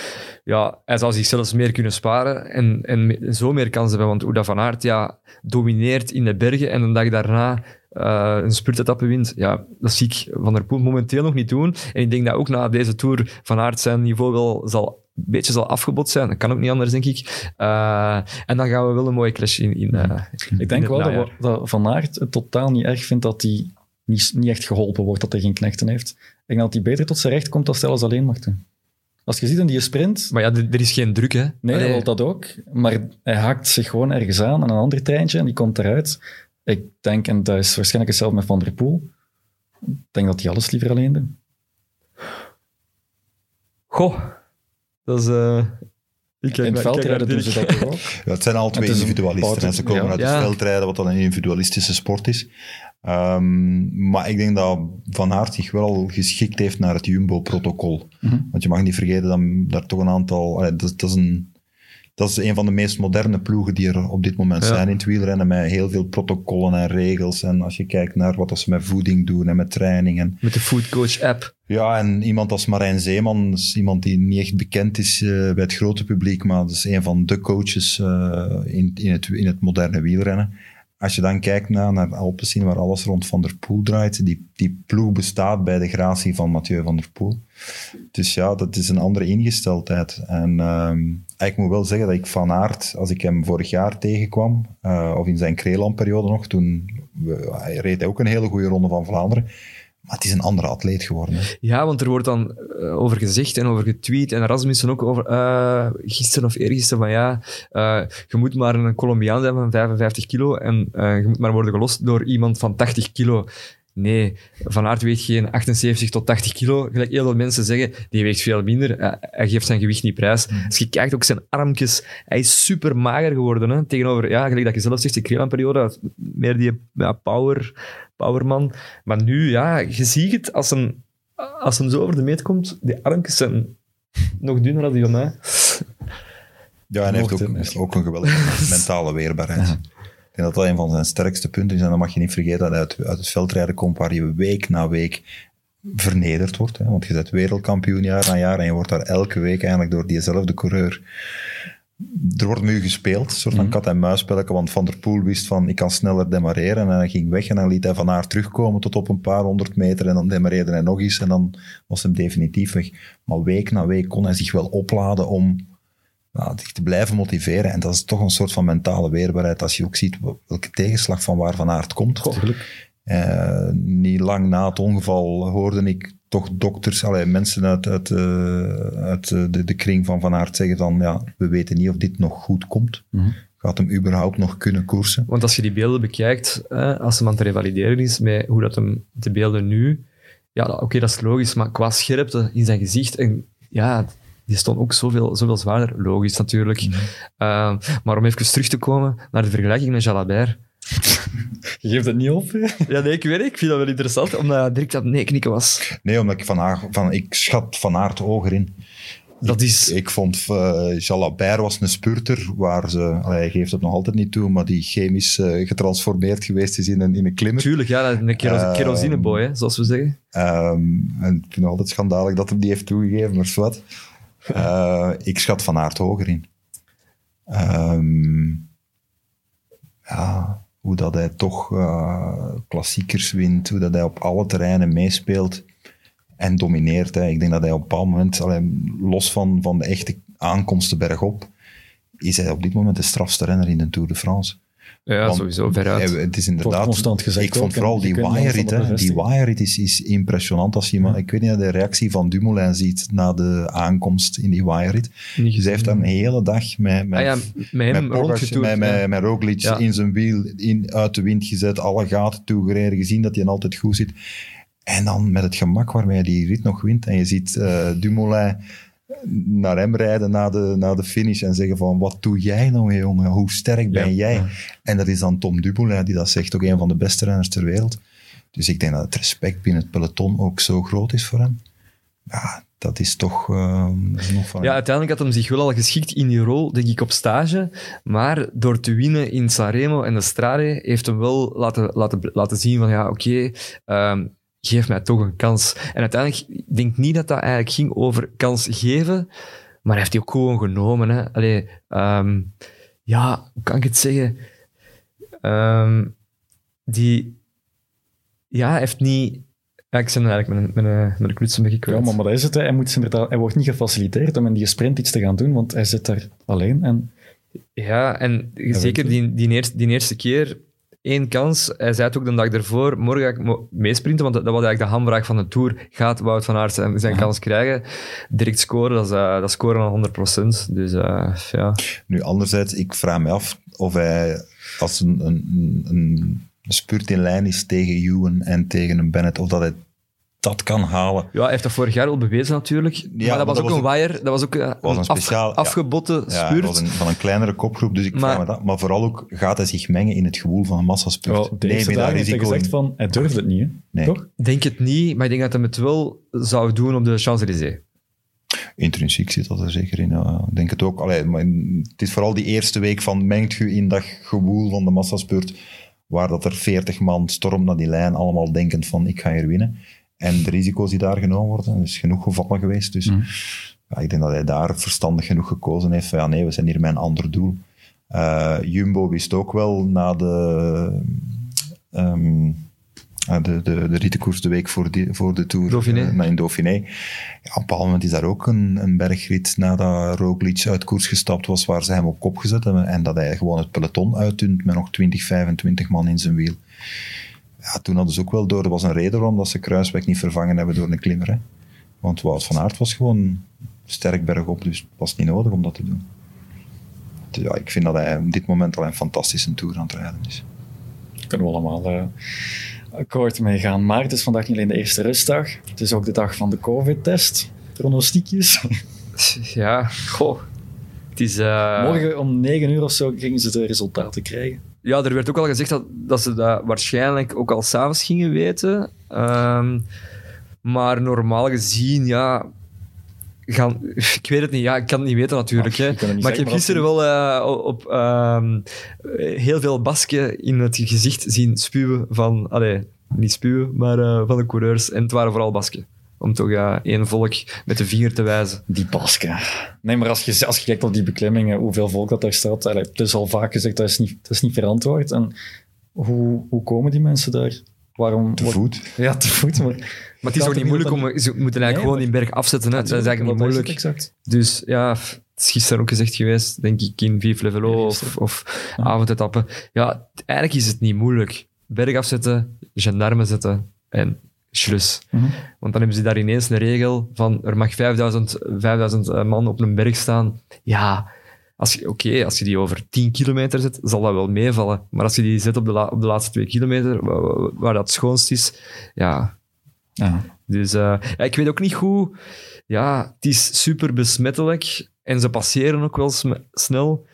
Ja, hij zou zich zelfs meer kunnen sparen en, en zo meer kansen hebben. Want hoe dat Van Aert ja, domineert in de bergen en een dag daarna eh, een spurtetappe wint, ja, dat zie ik Van der Poel momenteel nog niet doen. En ik denk dat ook na deze Tour Van Aert zijn niveau wel zal, een beetje zal afgebot zijn. Dat kan ook niet anders, denk ik. Eh, en dan gaan we wel een mooie clash in, in, in Ik denk wel dat, dat Van Aert het totaal niet erg vindt dat hij niet, niet echt geholpen wordt, dat hij geen knechten heeft. Ik denk dat hij beter tot zijn recht komt als hij alles alleen mag doen. Als je ziet in die sprint, Maar ja, er is geen druk, hè? nee, Allee, wel dat ook, maar hij haakt zich gewoon ergens aan aan een ander treintje en die komt eruit. Ik denk, en dat is waarschijnlijk hetzelfde met Van der Poel, ik denk dat hij alles liever alleen doet. Goh, dat is... eh, ik In het kijk veldrijden doen ze dat ook? Ja, het zijn al twee individualisten. hè. Ze komen ja. uit Ja. het veldrijden, wat dan een individualistische sport is. Ehm, maar ik denk dat Van Aert zich wel geschikt heeft naar het Jumbo-protocol. Mhm. Want je mag niet vergeten dat daar toch een aantal... allee, dat, dat, is een, dat is een van de meest moderne ploegen die er op dit moment Ja. zijn in het wielrennen, met heel veel protocollen en regels. En als je kijkt naar wat ze met voeding doen en met training en Met de Foodcoach-app. ja, en iemand als Marijn Zeeman, is iemand die niet echt bekend is eh, bij het grote publiek, maar dat is een van de coaches eh, in, in, het, in het moderne wielrennen. Als je dan kijkt naar, naar Alpecin, waar alles rond Van der Poel draait, die, die ploeg bestaat bij de gratie van Mathieu Van der Poel. Dus ja, dat is een andere ingesteldheid. En ehm, ik moet wel zeggen dat ik Van Aert, als ik hem vorig jaar tegenkwam, eh, of in zijn Kreeland-periode nog, toen we, hij reed ook een hele goede ronde van Vlaanderen. Maar het is een andere atleet geworden. Ja, want er wordt dan eh, over gezegd en over getweet. En Rasmussen ook over, eh, gisteren of eergisteren, van ja, eh, je moet maar een Colombiaan zijn van 55 kilo en je moet maar worden gelost door iemand van 80 kilo. Nee, Van Aert weegt geen 78 tot 80 kilo. Gelijk heel veel mensen zeggen, die weegt veel minder. Eh, hij geeft zijn gewicht niet prijs. Als je kijkt ook zijn armpjes, hij is super mager geworden. Hè? Tegenover, ja, gelijk dat je zelf zegt, de Krelan-periode, meer die ja, power, powerman. Maar nu, ja, je ziet het als een, als een zo over de meet komt, die armpjes zijn nog dunner dan die van mij. Ja, en hij heeft ook, ook een geweldige mentale weerbaarheid. Denk dat dat een van zijn sterkste punten is. En dan mag je niet vergeten dat hij uit, uit het veldrijden komt waar je week na week vernederd wordt. Hè? Want je bent wereldkampioen jaar na jaar en je wordt daar elke week eigenlijk door diezelfde coureur. Er wordt met u gespeeld, een soort van kat- en muisspelletje, want Van der Poel wist van ik kan sneller demareren en hij ging weg en dan liet hij Van Aert terugkomen tot op een paar honderd meter en dan demareerde hij nog eens en dan was hem definitief weg. Maar week na week kon hij zich wel opladen om ja, zich te blijven motiveren. En dat is toch een soort van mentale weerbaarheid als je ook ziet welke tegenslag van waar Van Aert komt. Eh, niet lang na het ongeval hoorde ik toch dokters, allee, mensen uit, uit, eh, uit eh, de, de kring van Van Aert zeggen van ja, we weten niet of dit nog goed komt. Gaat hem überhaupt nog kunnen koersen? Want als je die beelden bekijkt, eh, als hem aan het revalideren is met hoe dat hem de beelden nu... Ja, oké, dat is logisch, maar qua scherpte in zijn gezicht... En, ja, die stond ook zoveel, zoveel zwaarder. Logisch, natuurlijk. Eh, maar om even terug te komen naar de vergelijking met Jalabert. Je geeft het niet op. hè? Ja, nee, ik weet het. Ik vind dat wel interessant, omdat hij direct aan het nee knikken was. Nee, omdat ik van, haar, van ik schat Van Aert hoger in. Dat is... Ik vond uh, Jalabert was een spurter waar ze, allee, hij geeft het nog altijd niet toe, maar die chemisch eh, getransformeerd geweest is in een, in een klimmer. Tuurlijk, ja, een Ehm, kerosineboy, hè, zoals we zeggen. Ehm, en ik vind het altijd schandalig dat hem die heeft toegegeven, maar wat. Eh, ik schat Van Aert hoger in. Ehm, ja, hoe dat hij toch eh, klassiekers wint, hoe dat hij op alle terreinen meespeelt en domineert. Hè. Ik denk dat hij op een bepaald moment, allee, los van, van de echte aankomsten bergop, is hij op dit moment de strafste renner in de Tour de France. Ja, Want sowieso, veruit. Het is inderdaad... constant gezegd ik vond vooral die hè. Die waaierrit is, is impressionant. Als je, iemand- Ik weet niet of je de reactie van Dumoulin ziet na de aankomst in die Dus hij heeft daar een hele dag met, met, Ah ja, met hem met, met, met, ja. met Roglic Ja. in zijn wiel, in, uit de wind gezet, alle gaten toegereden, gezien dat hij altijd goed zit. En dan met het gemak waarmee hij die rit nog wint. En je ziet eh, Dumoulin naar hem rijden na de, na de finish en zeggen van, wat doe jij nou, jongen? Hoe sterk ben Ja. jij? En dat is dan Tom Dumoulin die dat zegt, ook een van de beste renners ter wereld. Dus ik denk dat het respect binnen het peloton ook zo groot is voor hem. Ja, dat is toch eh, dat is nog van... Ja, uiteindelijk had hem zich wel al geschikt in die rol, denk ik, op stage. Maar door te winnen in Sanremo en de Strade heeft hem wel laten, laten, laten zien van ja, oké, ehm, geef mij toch een kans. En uiteindelijk, ik denk niet dat dat eigenlijk ging over kans geven, maar hij heeft die ook gewoon genomen. Hè. Allee, ehm, ja, hoe kan ik het zeggen? Ehm, die, ja, hij heeft niet... Ja, ik ben eigenlijk met een, met een, met een kluts een beetje Ja, kwijt. maar, maar dat is het. hè. Hij, moet inderdaad, hij wordt niet gefaciliteerd om in die sprint iets te gaan doen, want hij zit daar alleen. En Ja, en zeker die, die, eerste, die eerste keer één kans. Hij zei het ook de dag ervoor, morgen ga ik mo- meesprinten, want dat was eigenlijk de hamvraag van de Tour. Gaat Wout van Aert zijn, zijn kans krijgen? Direct scoren, dat is, eh, dat scoren aan 100%. Dus eh, ja. Nu, anderzijds, ik vraag me af of hij als een, een, een, een spurt in lijn is tegen Ewan en tegen een Bennett, of dat hij dat kan halen. ja, hij heeft dat vorig jaar al bewezen natuurlijk. maar dat maar was dat ook was een wire, dat was ook eh, was een af- ja. afgebotte Ja, was een, van een kleinere kopgroep, dus ik Maar- vraag me dat. Maar vooral ook, gaat hij zich mengen in het gewoel van een massaspurt? wel, de je daar heeft hij gezegd in? van, hij durfde het niet, hè? Nee. toch? Denk het niet, maar ik denk dat hij het wel zou doen op de Champs-Élysées. Intrinsiek zit dat er zeker in. ja. Ik denk het ook. Allee, maar het is vooral die eerste week van mengt je in dat gewoel van de massaspurt, waar dat er 40 man stormt naar die lijn, allemaal denkend van ik ga hier winnen. En de risico's die daar genomen worden, er is genoeg gevallen geweest. Dus Mhm. ja, ik denk dat hij daar verstandig genoeg gekozen heeft van ja nee, we zijn hier met een ander doel. Eh, Jumbo wist ook wel na de, ah, de, de, de rittenkoers de week voor, die, voor de Tour Dauphiné. eh, in Dauphiné. Ja, op een bepaald moment is daar ook een, een bergrit nadat Roglic uit koers gestapt was, waar ze hem op kop gezet hebben en dat hij gewoon het peloton uitdunt met nog 20, 25 man in zijn wiel. Ja, toen hadden ze ook wel door, er was een reden waarom dat ze Kruisweg niet vervangen hebben door een klimmer. Hè. Want Wout van Aert was gewoon sterk bergop, dus het was niet nodig om dat te doen. Dus ja, ik vind dat hij op dit moment al een fantastische Tour aan het rijden is. Daar kunnen we allemaal eh, akkoord mee gaan. Maar het is vandaag niet alleen de eerste rustdag. Het is ook de dag van de COVID-test. Pronostiekjes. Ja, goh. Het is... eh, Morgen om 9 uur of zo gingen ze de resultaten krijgen. Ja, er werd ook al gezegd dat, dat ze dat waarschijnlijk ook al s'avonds gingen weten. Ehm, maar normaal gezien, ja... Gaan, ik weet het niet, ja, ik kan het niet weten natuurlijk. Ach, hè. je niet Maar ik zeggen, heb gisteren wel eh, op ehm, heel veel basken in het gezicht zien spuwen van... Allee, niet spuwen, maar eh, van de coureurs. En het waren vooral basken. Om toch ja, één volk met de vinger te wijzen. Die Basken. Nee, maar als je, als je kijkt op die beklimmingen, hoeveel volk dat daar staat, allee, het is al vaak gezegd, dat is niet, dat is niet verantwoord. En hoe, hoe komen die mensen daar? Waarom, Te wat- voet. Ja, te voet. Maar, Maar het is ook niet moeilijk om... Ze moeten eigenlijk Nee, gewoon die berg afzetten. Hè. Dat is eigenlijk niet moeilijk. Exact. Dus ja, het is gisteren ook gezegd geweest, denk ik, in Vive le Velo of, of avondetappen. Ja, eigenlijk is het niet moeilijk. Berg afzetten, gendarmen zetten en slus. Mhm. Want dan hebben ze daar ineens een regel van er mag 5000, 5000 eh, man op een berg staan. Ja, als je- oké, als je die over 10 kilometer zet, zal dat wel meevallen. Maar als je die zet op de, la- op de laatste twee kilometer, wa- wa- waar, dat schoonst is, ja, Ja. dus eh, ja, ik weet ook niet hoe. Ja, het is super besmettelijk en ze passeren ook wel snel.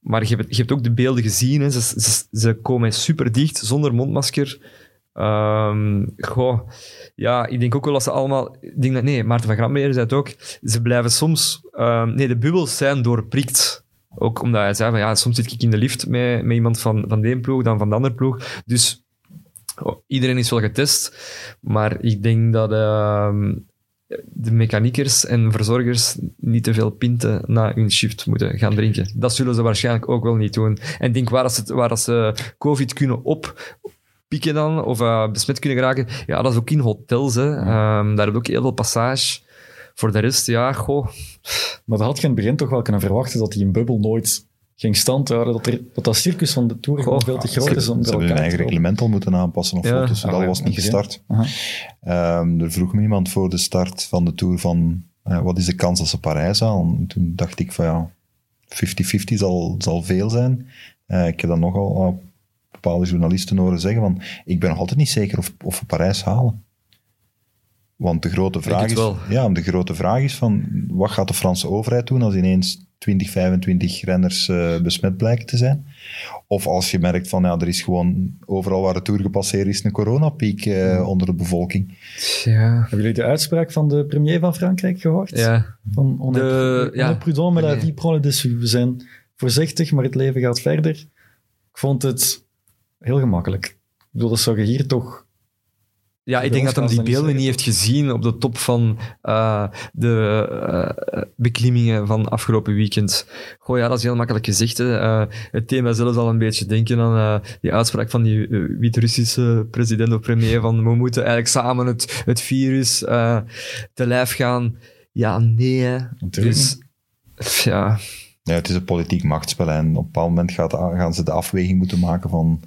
Maar je hebt, je hebt ook de beelden gezien. Hè. Ze, ze, ze komen super dicht, zonder mondmasker. Ehm, goh, ja, ik denk ook wel dat ze allemaal... Ik denk dat, nee, Maarten van Grambeer zei het ook. Ze blijven soms... ehm, nee, de bubbels zijn doorprikt. Ook omdat hij zei van, ja, soms zit ik in de lift met, met iemand van, van de ploeg, dan van de andere ploeg. Dus oh, iedereen is wel getest. Maar ik denk dat ehm, de mechaniekers en verzorgers niet te veel pinten na hun shift moeten gaan drinken. Dat zullen ze waarschijnlijk ook wel niet doen. En ik denk waar, dat ze, waar dat ze COVID kunnen oppikken dan, of eh, besmet kunnen geraken, ja, dat is ook in hotels. Hè. Ehm, daar heb je ook heel veel passage. Voor de rest, ja, goh. Maar dat had je in het begin toch wel kunnen verwachten dat die een bubbel nooit ging standhouden. Dat dat, dat, dat circus van de Tour gewoon veel te groot is om Ze hebben hun eigen reglement al moeten aanpassen of Ja. dus Ah, dat ja, was niet gestart. Ehm, er vroeg me iemand voor de start van de Tour van eh, wat is de kans dat ze Parijs halen? En toen dacht ik van ja, 50-50 zal, zal veel zijn. Eh, ik heb dan nogal bepaalde journalisten horen zeggen van ik ben nog altijd niet zeker of, of we Parijs halen. Want de grote vraag is, wel. ja, de grote vraag is van wat gaat de Franse overheid doen als ineens 20, 25 renners eh, besmet blijken te zijn? Of als je merkt van ja, er is gewoon overal waar de Tour gepasseerd is een coronapiek eh, onder de bevolking. Ja. Hebben jullie de uitspraak van de premier van Frankrijk gehoord? Ja. Van on De- on ja. prudent, mais la vie prend le dessus. We zijn voorzichtig, maar het leven gaat verder. Ik vond het heel gemakkelijk. Ik bedoel, dat zou je hier toch... Ja, ik denk dat hij die beelden niet heeft gezien op de top van eh, de eh, beklimmingen van afgelopen weekend. Goh, ja, dat is heel makkelijk gezegd. Hè. Eh, het thema zelfs al een beetje denken aan eh, die uitspraak van die Wit-Russische president of premier van we moeten eigenlijk samen het, het virus eh, te lijf gaan. Ja, nee. hè. Dus, ja, Ja, het is een politiek machtsspel en op een bepaald moment gaat, gaan ze de afweging moeten maken van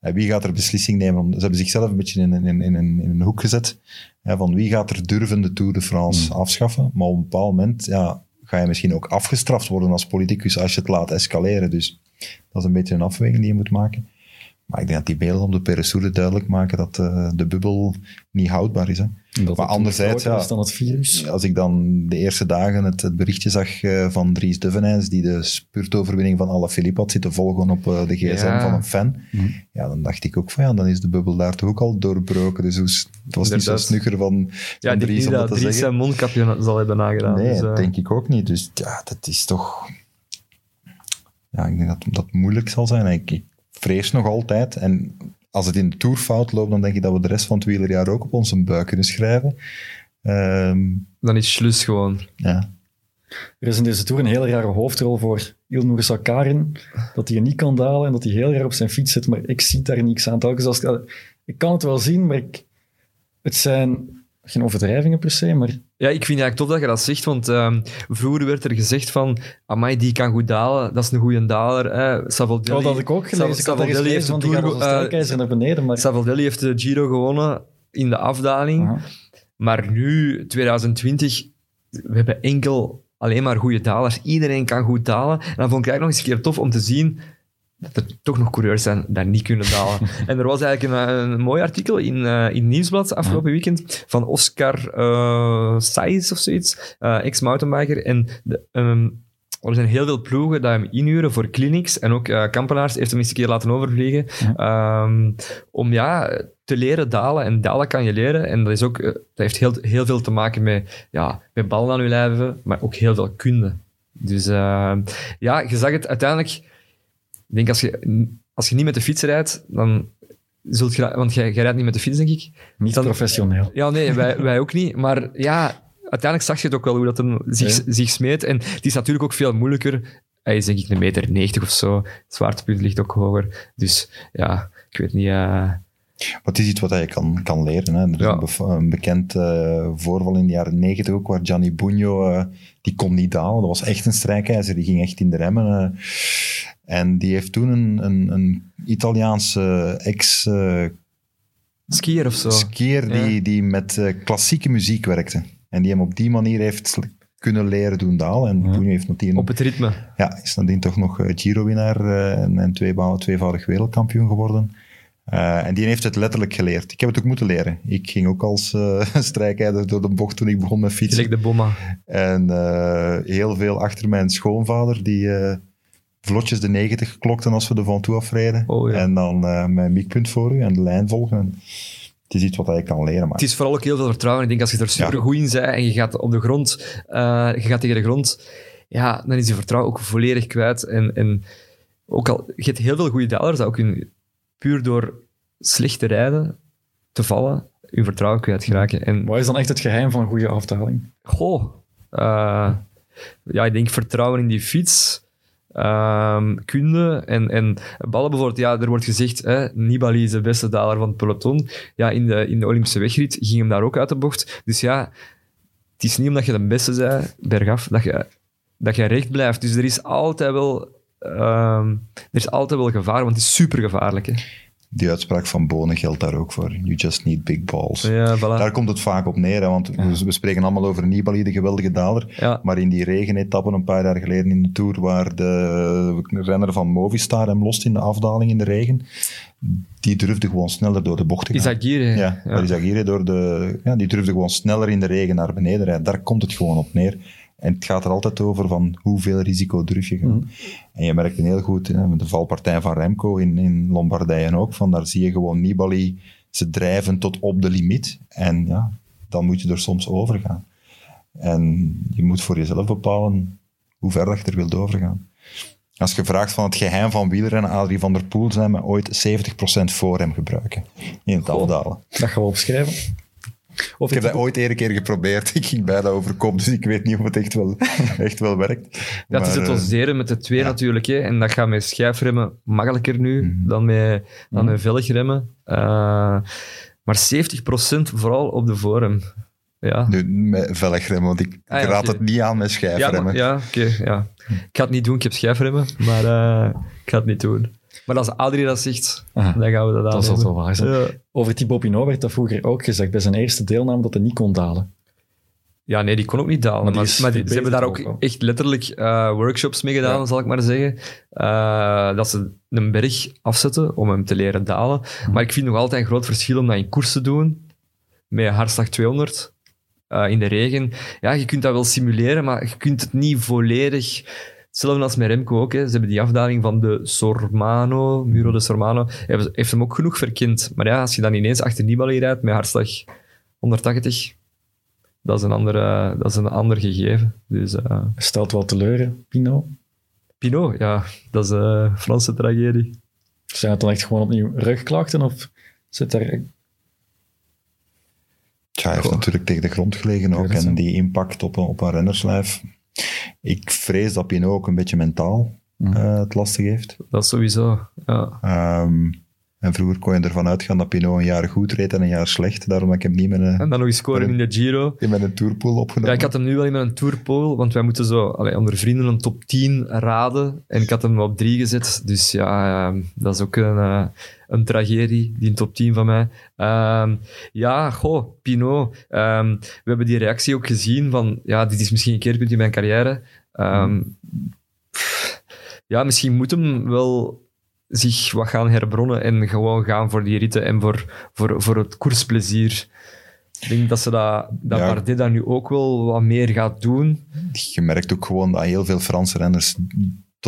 wie gaat er beslissing nemen. Om, ze hebben zichzelf een beetje in, een- in, in, in een hoek gezet hè, van wie gaat er durven de Tour de France afschaffen. Maar op een bepaald moment ja, ga je misschien ook afgestraft worden als politicus als je het laat escaleren. Dus dat is een beetje een afweging die je moet maken. Maar ik denk dat die beelden op de Peressourde duidelijk maken dat eh, de bubbel niet houdbaar is. Hè. Dat Maar anderzijds, ja. dan het virus. Als ik dan de eerste dagen het, het berichtje zag eh, van Dries Devenijns, die de spurtoverwinning van Alaphilippe had zitten volgen op eh, de gsm Ja. van een fan, ja, dan dacht ik ook van ja, dan is de bubbel daar toch ook al doorbroken. Dus het was niet zo snugger van, ja van Dries om dat dat te Dries zeggen. zijn mondkapje zal hebben nagedaan. Nee, dus, dat denk ik ook niet. Dus ja, dat is toch... Ja, ik denk dat dat moeilijk zal zijn. Ik, ik vrees nog altijd. En als het in de Tour fout loopt, dan denk ik dat we de rest van het wielerjaar ook op onze buik kunnen schrijven. Ehm, Dan is Slus gewoon. ja. Er is in deze Tour een hele rare hoofdrol voor Ilnur Sakarin. Dat hij niet kan dalen en dat hij heel raar op zijn fiets zit. Maar ik zie daar niks aan. Telkens als ik, ik kan het wel zien, maar ik, het zijn geen overdrijvingen per se. Maar Ja, ik vind het eigenlijk tof dat je dat zegt, want ehm, vroeger werd er gezegd van, amai, die kan goed dalen, dat is een goede daler. Hè. Savoldelli, oh, dat had ik ook gelezen. Eens Savoldelli heeft de Tour eh, naar beneden. Maar, Savoldelli heeft de Giro gewonnen in de afdaling, maar nu, 2020, we hebben enkel alleen maar goede dalers. Iedereen kan goed dalen. En dan vond ik eigenlijk nog eens een keer tof om te zien dat er toch nog coureurs zijn die niet kunnen dalen. en er was eigenlijk een, een mooi artikel in, eh, in Nieuwsblad afgelopen weekend van Oscar Saiz of zoiets, eh, ex-mountainbiker. En de, ehm, er zijn heel veel ploegen die hem inhuren voor clinics. En ook eh Kampenaars heeft hem eens een keer laten overvliegen. ehm, om ja, te leren dalen. En dalen kan je leren. En dat, is ook, dat heeft heel, heel veel te maken met, ja, met ballen aan je lijf hebben, maar ook heel veel kunde. Dus eh, ja, je zag het uiteindelijk. Ik denk als je, als je niet met de fiets rijdt, dan zult je... Want jij, jij rijdt niet met de fiets, denk ik. niet dan- professioneel. Ja, nee, wij, wij ook niet. Maar ja, uiteindelijk zag je het ook wel hoe dat hem zich, Ja. zich smeet. En het is natuurlijk ook veel moeilijker. Hij is denk ik een meter 90 of zo. Het zwaartepunt ligt ook hoger. Dus ja, ik weet niet... eh, Maar het is iets wat je kan, kan leren. Hè. Er is Ja. een, bev- een bekend eh, voorval in de jaren negentig ook, waar Gianni Bugno, eh, die kon niet dalen. Dat was echt een strijkijzer, die ging echt in de remmen. Eh. en die heeft toen een, een, een Italiaanse ex-skier skier of zo. die, die met eh, klassieke muziek werkte. En die hem op die manier heeft kunnen leren doen dalen. En Bugno heeft nadien, Op het ritme. ja, is nadien toch nog eh, Giro-winnaar eh, en, tweevoudig wereldkampioen geworden. Eh, en die heeft het letterlijk geleerd. Ik heb het ook moeten leren. Ik ging ook als eh strijkijzer door de bocht toen ik begon met fietsen. De bomma. En eh, heel veel achter mijn schoonvader, die eh, vlotjes de 90 geklokten als we de Van Toe afreden. Oh, ja. En dan eh mijn mikpunt voor u en de lijn volgen. En het is iets wat hij kan leren. Maar Het is vooral ook heel veel vertrouwen. Ik denk als je er super goed in bent en je gaat op de grond, eh, je gaat tegen de grond, ja, dan is je vertrouwen ook volledig kwijt. En, en ook al, je hebt heel veel goede dalers dat ook in, puur door slecht te rijden, te vallen, je vertrouwen kwijt geraken. En Wat is dan echt het geheim van een goede afdaling? Goh. eh, ja, ik denk vertrouwen in die fiets. Ehm, kunde en, en ballen bijvoorbeeld. Ja, er wordt gezegd, hè, Nibali is de beste daler van het peloton. Ja, in de, in de Olympische wegrit ging hem daar ook uit de bocht. Dus ja, het is niet omdat je de beste bent, bergaf, dat je, dat je recht blijft. Dus er is altijd wel... ehm, er is altijd wel gevaar, want het is super gevaarlijk. Die uitspraak van Bonen geldt daar ook voor. You just need big balls. Ja, voilà. Daar komt het vaak op neer, hè, want we, we spreken allemaal over Nibali, de geweldige daler. Ja. Maar in die regenetappen een paar jaar geleden in de Tour, waar de renner van Movistar hem lost in de afdaling in de regen, die durfde gewoon sneller door de bocht te gaan. Izagirre. Ja, ja. Izagirre door de, ja, die durfde gewoon sneller in de regen naar beneden rijden. Daar komt het gewoon op neer. En het gaat er altijd over van hoeveel risico durf je gaan. En je merkt een heel goed, hè, de valpartij van Remco in, in Lombardije ook, van daar zie je gewoon Nibali, ze drijven tot op de limiet. En ja, dan moet je er soms over gaan. En je moet voor jezelf bepalen hoe ver dat je er wilt overgaan. Als je vraagt van het geheim van wielrennen, Adrie van der Poel zijn we ooit 70% voor hem gebruiken in het afdalen. Dat gaan we opschrijven. Of Ik heb dat ooit een keer geprobeerd. Ik ging bijna over kop, dus ik weet niet of het echt wel, echt wel werkt. Dat is het eh, doseren met de twee natuurlijk. Hè. En dat gaat met schijfremmen makkelijker nu Mhm. dan met, dan met velgremmen. Eh, maar 70% vooral op de vorm. Ja, Nu, met velgremmen, want ik Ah, ja, raad het niet aan met ja, schijfremmen. maar- ja oké. ja. Ik ga het niet doen, ik heb schijfremmen. Maar eh, ik ga het niet doen. Maar als Adrie dat zegt, Aha. dan gaan we dat aan Dat zal wel waar zijn. Ja. Over Thibaut Pinot werd dat vroeger ook gezegd bij zijn eerste deelname dat hij niet kon dalen. Ja, nee, die kon ook niet dalen. Maar Maar, die is maar die- veel ze hebben daar ook echt letterlijk eh, workshops mee gedaan, Ja. zal ik maar zeggen. Eh, dat ze een berg afzetten om hem te leren dalen. Maar ik vind nog altijd een groot verschil om dat in koers te doen. Met hartslag 200 eh, in de regen. Ja, je kunt dat wel simuleren, maar je kunt het niet volledig... Hetzelfde als met Remco ook. Hè. Ze hebben die afdaling van de Sormano, Muro de Sormano, hebben- heeft hem ook genoeg verkend. Maar ja, als je dan ineens achter Nibali rijdt met hartslag 180, dat is een ander, eh, dat is een ander gegeven. Dus eh, Stelt wel teleur, hè, Pinot. Pinot, ja, dat is een Franse tragedie. Zijn het dan echt gewoon opnieuw rugklachten of zit daar... Tja, hij heeft Goh. natuurlijk tegen de grond gelegen ook. Ja, En die impact op een, op een rennerslijf. Ik vrees dat Pinot ook een beetje mentaal Mhm. eh, het lastig heeft. Dat sowieso. Ja. Ehm, en vroeger kon je ervan uitgaan dat Pinot een jaar goed reed en een jaar slecht. Daarom heb ik hem niet met een, En dan nog eens scoren in de Giro. met een tourpool opgenomen. Ja, ik had hem nu wel in mijn tourpool, want wij moeten zo allee, onder vrienden een top 10 raden. En ik had hem op 3 gezet. Dus ja, eh, dat is ook een, eh, een tragedie, die top 10 van mij. Ehm, ja, goh, Pinot. Ehm, we hebben die reactie ook gezien van, ja, dit is misschien een keerpunt in mijn carrière. Ehm, ja, misschien moet hem wel zich wat gaan herbronnen en gewoon gaan voor die ritten en voor, voor, voor het koersplezier. Ik denk dat ze dat, dat Ja. Bardet dat nu ook wel wat meer gaat doen. Je merkt ook gewoon dat heel veel Franse renners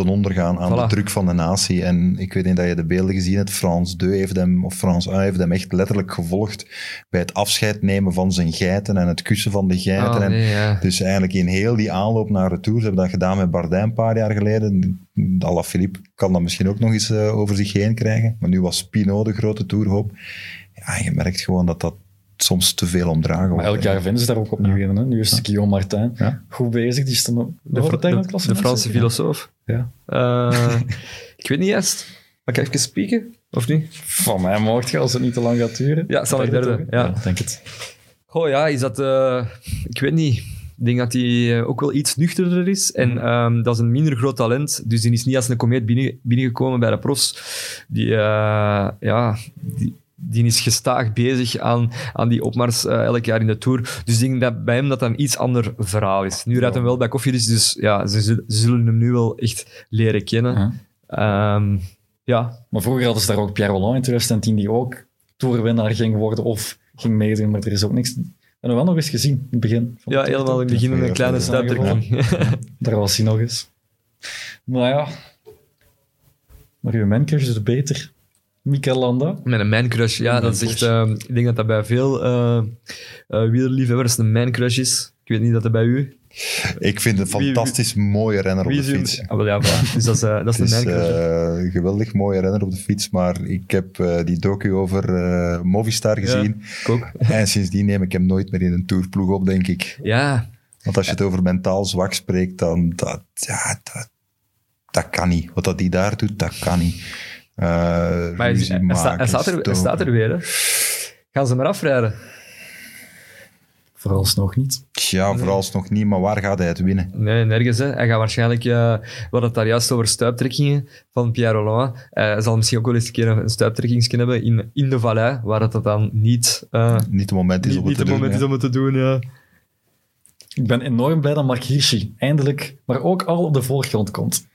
ten onder gaan aan Voilà. de druk van de natie. En ik weet niet dat je de beelden gezien hebt. Frans 2 heeft hem, of Frans 1 heeft hem echt letterlijk gevolgd bij het afscheid nemen van zijn geiten en het kussen van de geiten. Ah, en nee, ja. Dus eigenlijk in heel die aanloop naar de Tour, ze hebben dat gedaan met Bardet een paar jaar geleden. Alaphilippe kan dat misschien ook nog eens eh, over zich heen krijgen. Maar nu was Pinot de grote Tourhoop. Ja, je merkt gewoon dat dat soms te veel omdragen Maar wordt. elk jaar vinden ze daar ook opnieuw in. Hè? Nu is Guillaume Martin Ja. goed bezig. Die is de, de, de, de Franse filosoof. Ja. Eh, ik weet niet juist. Mag ik even spieken? Of niet? Van mij mocht je als het niet te lang gaat duren. Ja, zal een Derde ja. denk het. Goh, ja, is dat... eh, ik weet niet. Ik denk dat hij eh, ook wel iets nuchterder is. En ehm, dat is een minder groot talent. Dus die is niet als een komeet binnen, binnengekomen bij de profs. Die, ja, die, die is gestaag bezig aan, aan die opmars eh, elk jaar in de Tour. Dus ik denk dat bij hem dat een iets ander verhaal is. Nu rijdt hij wel bij Koffiedis, dus ja, ze, zullen- ze zullen hem nu wel echt leren kennen. Ja. Ehm, ja, Maar vroeger hadden ze daar ook Pierre Roland in 2010 die ook toerwinnaar ging worden of ging meedoen, maar er is ook niks... We hebben wel nog eens gezien in het begin. van ja helemaal in het begin een kleine ja, stuiptrekking. Daar was hij nog eens. Maar ja, Maar uw mancrush is beter. Mikel Landa. Met een man-crush, ja, dat is echt... eh, ik denk dat dat bij veel eh eh, wielerliefhebbers een man-crush is. Ik weet niet dat dat bij u... Ik vind het een Wie- fantastisch mooie renner op de uw- fiets. Ah, wel, ja, voilà. Dus dat is, eh, dat is een man-crush. eh, een geweldig mooie renner op de fiets, maar ik heb eh, die docu over eh, Movistar gezien. ik ook. En sindsdien neem ik hem nooit meer in een tourploeg op, denk ik. Ja, Want als je het over mentaal zwak spreekt, dan dat, ja, dat, dat kan niet. Wat dat hij daar doet, dat kan niet. Eh, maar hij, ruzie staat er, staat er weer, hè. Gaan ze maar afrijden? Vooralsnog niet. Ja, vooralsnog niet, maar waar gaat hij het winnen? Nee, nergens. Hè. Hij gaat waarschijnlijk... eh we hadden het daar juist over stuiptrekkingen van Pierre Rolland. Eh, hij zal misschien ook wel eens een keer een stuiptrekkingsje hebben in, in de vallei, waar het dat dan niet, eh, Niet het moment is niet, om het niet te het doen. moment is om het te doen. Ja. Ik ben enorm blij dat Mark Hirschi eindelijk, maar ook al op de voorgrond komt.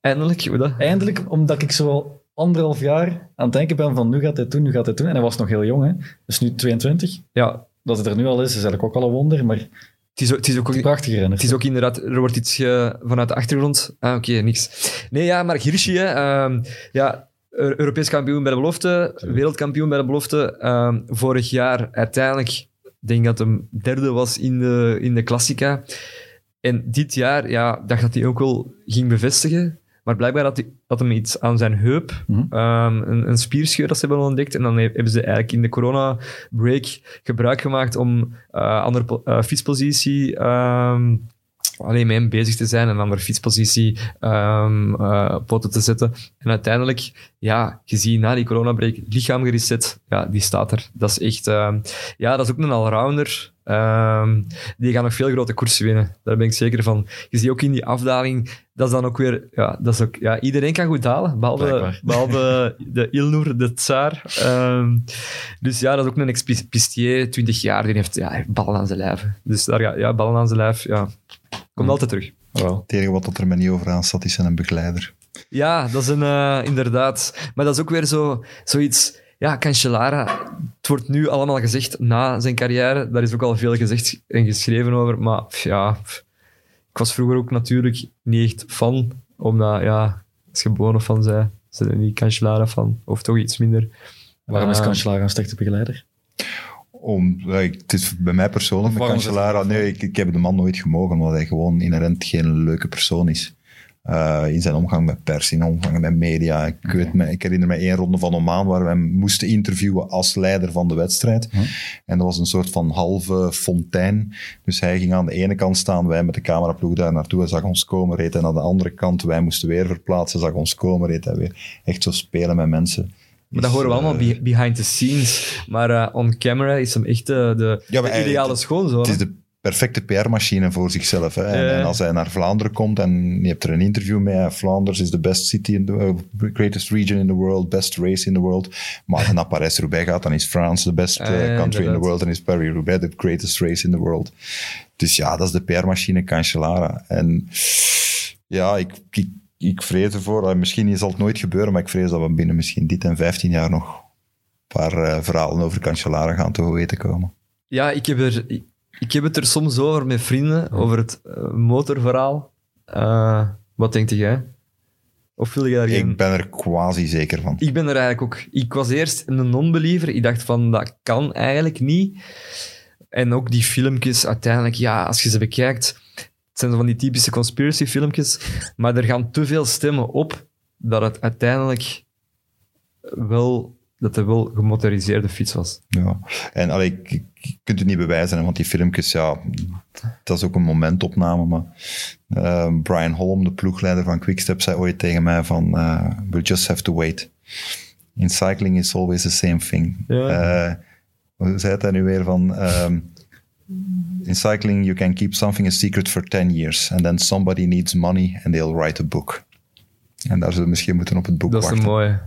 Eindelijk, hoe dat? Eindelijk, omdat ik zo anderhalf jaar aan het denken ben van nu gaat hij doen, nu gaat hij doen. En hij was nog heel jong, hè. Dus nu 22. Ja, Dat het er nu al is, is eigenlijk ook al een wonder, maar het is, ook- het is ook... renner. Het is ook inderdaad, er wordt iets ge- vanuit de achtergrond. Ah, oké, niks. Nee, ja, Mark Hirschi, hè, ehm, ja, Eu- Europees kampioen bij de belofte, wereldkampioen bij de belofte. Ehm, vorig jaar uiteindelijk, ik denk dat hem derde was in de, in de Classica. En dit jaar, ja, dacht dat hij ook wel ging bevestigen. Maar blijkbaar had, hij, had hem iets aan zijn heup, Mhm. ehm, een, een spierscheur dat ze hebben ontdekt. En dan he- hebben ze eigenlijk in de corona-break gebruik gemaakt om eh andere eh, fietspositie ehm, alleen met hem bezig te zijn en een andere fietspositie op poten te zetten. En uiteindelijk, ja, gezien na die coronabreak, lichaam gereset, ja, die staat er. Dat is echt, ja, dat is ook een allrounder. Ehm, die gaan nog veel grote koersen winnen. Daar ben ik zeker van. Je ziet ook in die afdaling, dat is dan ook weer, ja, dat is ook, ja, iedereen kan goed dalen, behalve, Blijkbaar. behalve de Ilnur, de Tsaar. Ehm, dus ja, dat is ook een ex-pistier, 20 jaar, die heeft, ja, ballen aan zijn lijf. Dus daar gaat, ja, ballen aan zijn lijf, ja. Komt altijd terug. Wel. Het enige wat dat er me niet over aan staat, is een begeleider. Ja, dat is een, eh, inderdaad. Maar dat is ook weer zo, zoiets. Ja, Cancellara, het wordt nu allemaal gezegd na zijn carrière. Daar is ook al veel gezegd en geschreven over. Maar ja, ik was vroeger ook natuurlijk niet echt fan. Omdat, ja, als je Bono fan zei, zijn er niet Cancellara fan. Of toch iets minder. Waarom is Cancellara een slechte begeleider? Om, het is bij mij persoonlijk Cancellara. Nee, ik, ik heb de man nooit gemogen, omdat hij gewoon inherent geen leuke persoon is. Eh, in zijn omgang met pers, in omgang met media. Ik, weet me, ik herinner me één ronde van Oman waar we hem moesten interviewen als leider van de wedstrijd. En dat was een soort van halve fontein. Dus hij ging aan de ene kant staan, wij met de cameraploeg daar naartoe. Hij zag ons komen, reed hij naar de andere kant. Wij moesten weer verplaatsen, zag ons komen, reed hij weer. Echt zo spelen met mensen. Maar dat Is, horen we allemaal eh, be- behind the scenes. Maar eh, on camera is hem echt de, Ja, de ideale schoonzoon. Het is hè. de perfecte PR-machine voor zichzelf. Hè. En, als hij naar Vlaanderen komt en je hebt er een interview mee, hè, Flanders is the best city in the uh, greatest region in the world, best race in the world. Maar als je naar Parijs-Roubaix gaat, dan is France the best uh, ja, country in the world en is Paris-Roubaix the greatest race in the world. Dus ja, dat is de PR-machine Cancellara. En ja, ik, ik, ik vrees ervoor, eh, misschien zal het nooit gebeuren, maar ik vrees dat we binnen misschien dit en 15 jaar nog een paar eh, verhalen over Cancellara gaan te weten komen. Ja, ik heb, er, ik, heb het er soms over met vrienden, over het eh, motorverhaal. Eh, wat denkt jij? Of wil je daar geen... Ik ben er quasi zeker van. Ik ben er eigenlijk ook... Ik was eerst een non-believer. Ik dacht van, dat kan eigenlijk niet. En ook die filmpjes, uiteindelijk, ja, als je ze bekijkt... Het zijn van die typische conspiracy filmpjes, maar er gaan te veel stemmen op dat het uiteindelijk wel... Dat het wel gemotoriseerde fiets was. Ja. En allee, ik- kunt het niet bewijzen, want die filmpjes, ja, dat is ook een momentopname. Maar eh, Brian Holm, de ploegleider van Quickstep, zei ooit tegen mij van, eh, we just have to wait. In cycling is always the same thing. Ja. Eh, hoe zei hij nu weer van... ehm, in cycling, you can keep something a secret for 10 years. And then somebody needs money and they'll write a book. En daar zullen we misschien moeten op het boek Dat is wachten. een mooie.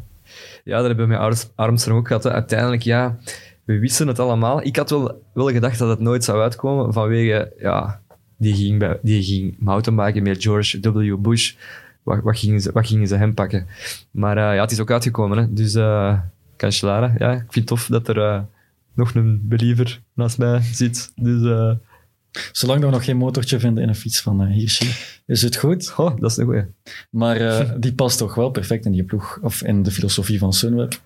Ja, dat hebben Arms- Armstrong ook gehad. Uiteindelijk, ja, we wisten het allemaal. Ik had wel, wel gedacht dat het nooit zou uitkomen vanwege, ja, die ging, bij, die ging mountainbiken met George W. Bush. Wat, wat, gingen, ze, ze hem pakken? Maar eh, ja, het is ook uitgekomen. Hè. Dus Cancellara, ja, ik vind het tof dat er eh, nog een believer naast mij zit. Dus Zolang we nog geen motortje vinden in een fiets van eh, Hirschi, is het goed. Oh, dat is een goeie. Maar eh, die past toch wel perfect in die ploeg, of in de filosofie van Sunweb.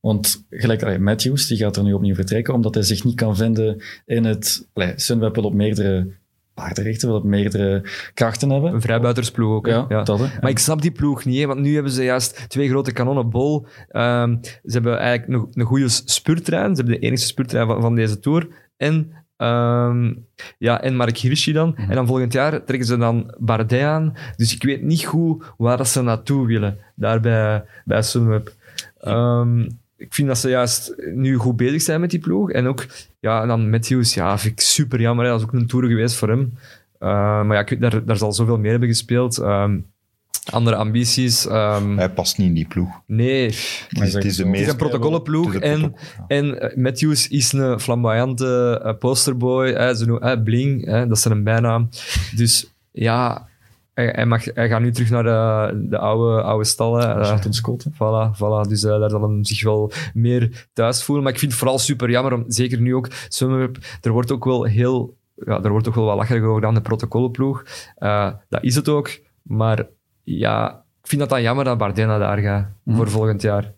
Want gelijk allee, Matthews, die gaat er nu opnieuw vertrekken, omdat hij zich niet kan vinden in het... Allee, Sunweb wil op meerdere paardenrechten, wil op meerdere krachten hebben. Een vrijbuitersploeg ook. hè. Ja, Ja. dat hè. Maar ik snap die ploeg niet, hè, want nu hebben ze juist twee grote kanonnen bol. Ehm, ze hebben eigenlijk een, een goede spurtrein. Ze hebben de enige spurtrein van, van deze Tour. En, ehm, ja, en Mark Hirschi dan. En dan volgend jaar trekken ze dan Bardet aan. Dus ik weet niet goed waar dat ze naartoe willen, daar bij, bij Sunweb. Ehm, ik vind dat ze juist nu goed bezig zijn met die ploeg. En ook, ja, en dan Matthews, ja, vind ik super jammer. hè. Dat is ook een Tour geweest voor hem. Uh, maar ja, ik daar, daar zal zoveel meer hebben gespeeld. Ehm, andere ambities. ehm, Hij past niet in die ploeg. nee, Het is, het is de het is meest... een protocollenploeg. Is een En, protocol, ja. en Matthews is een flamboyante eh, posterboy. hè, ze noemen, eh, Bling, hè, dat is zijn bijnaam. Dus ja, hij, hij, mag, hij gaat nu terug naar de, de oude, oude stallen. Charlton Scott. hè. Voilà, voilà. Dus eh, daar zal hem zich wel meer thuis voelen. Maar ik vind het vooral super jammer, om, zeker nu ook, er wordt ook wel heel... Ja, er wordt ook wel wat lacherig over aan de protocollenploeg. Eh, dat is het ook. Maar ja, ik vind dat dan jammer dat Bardena daar gaat voor volgend jaar.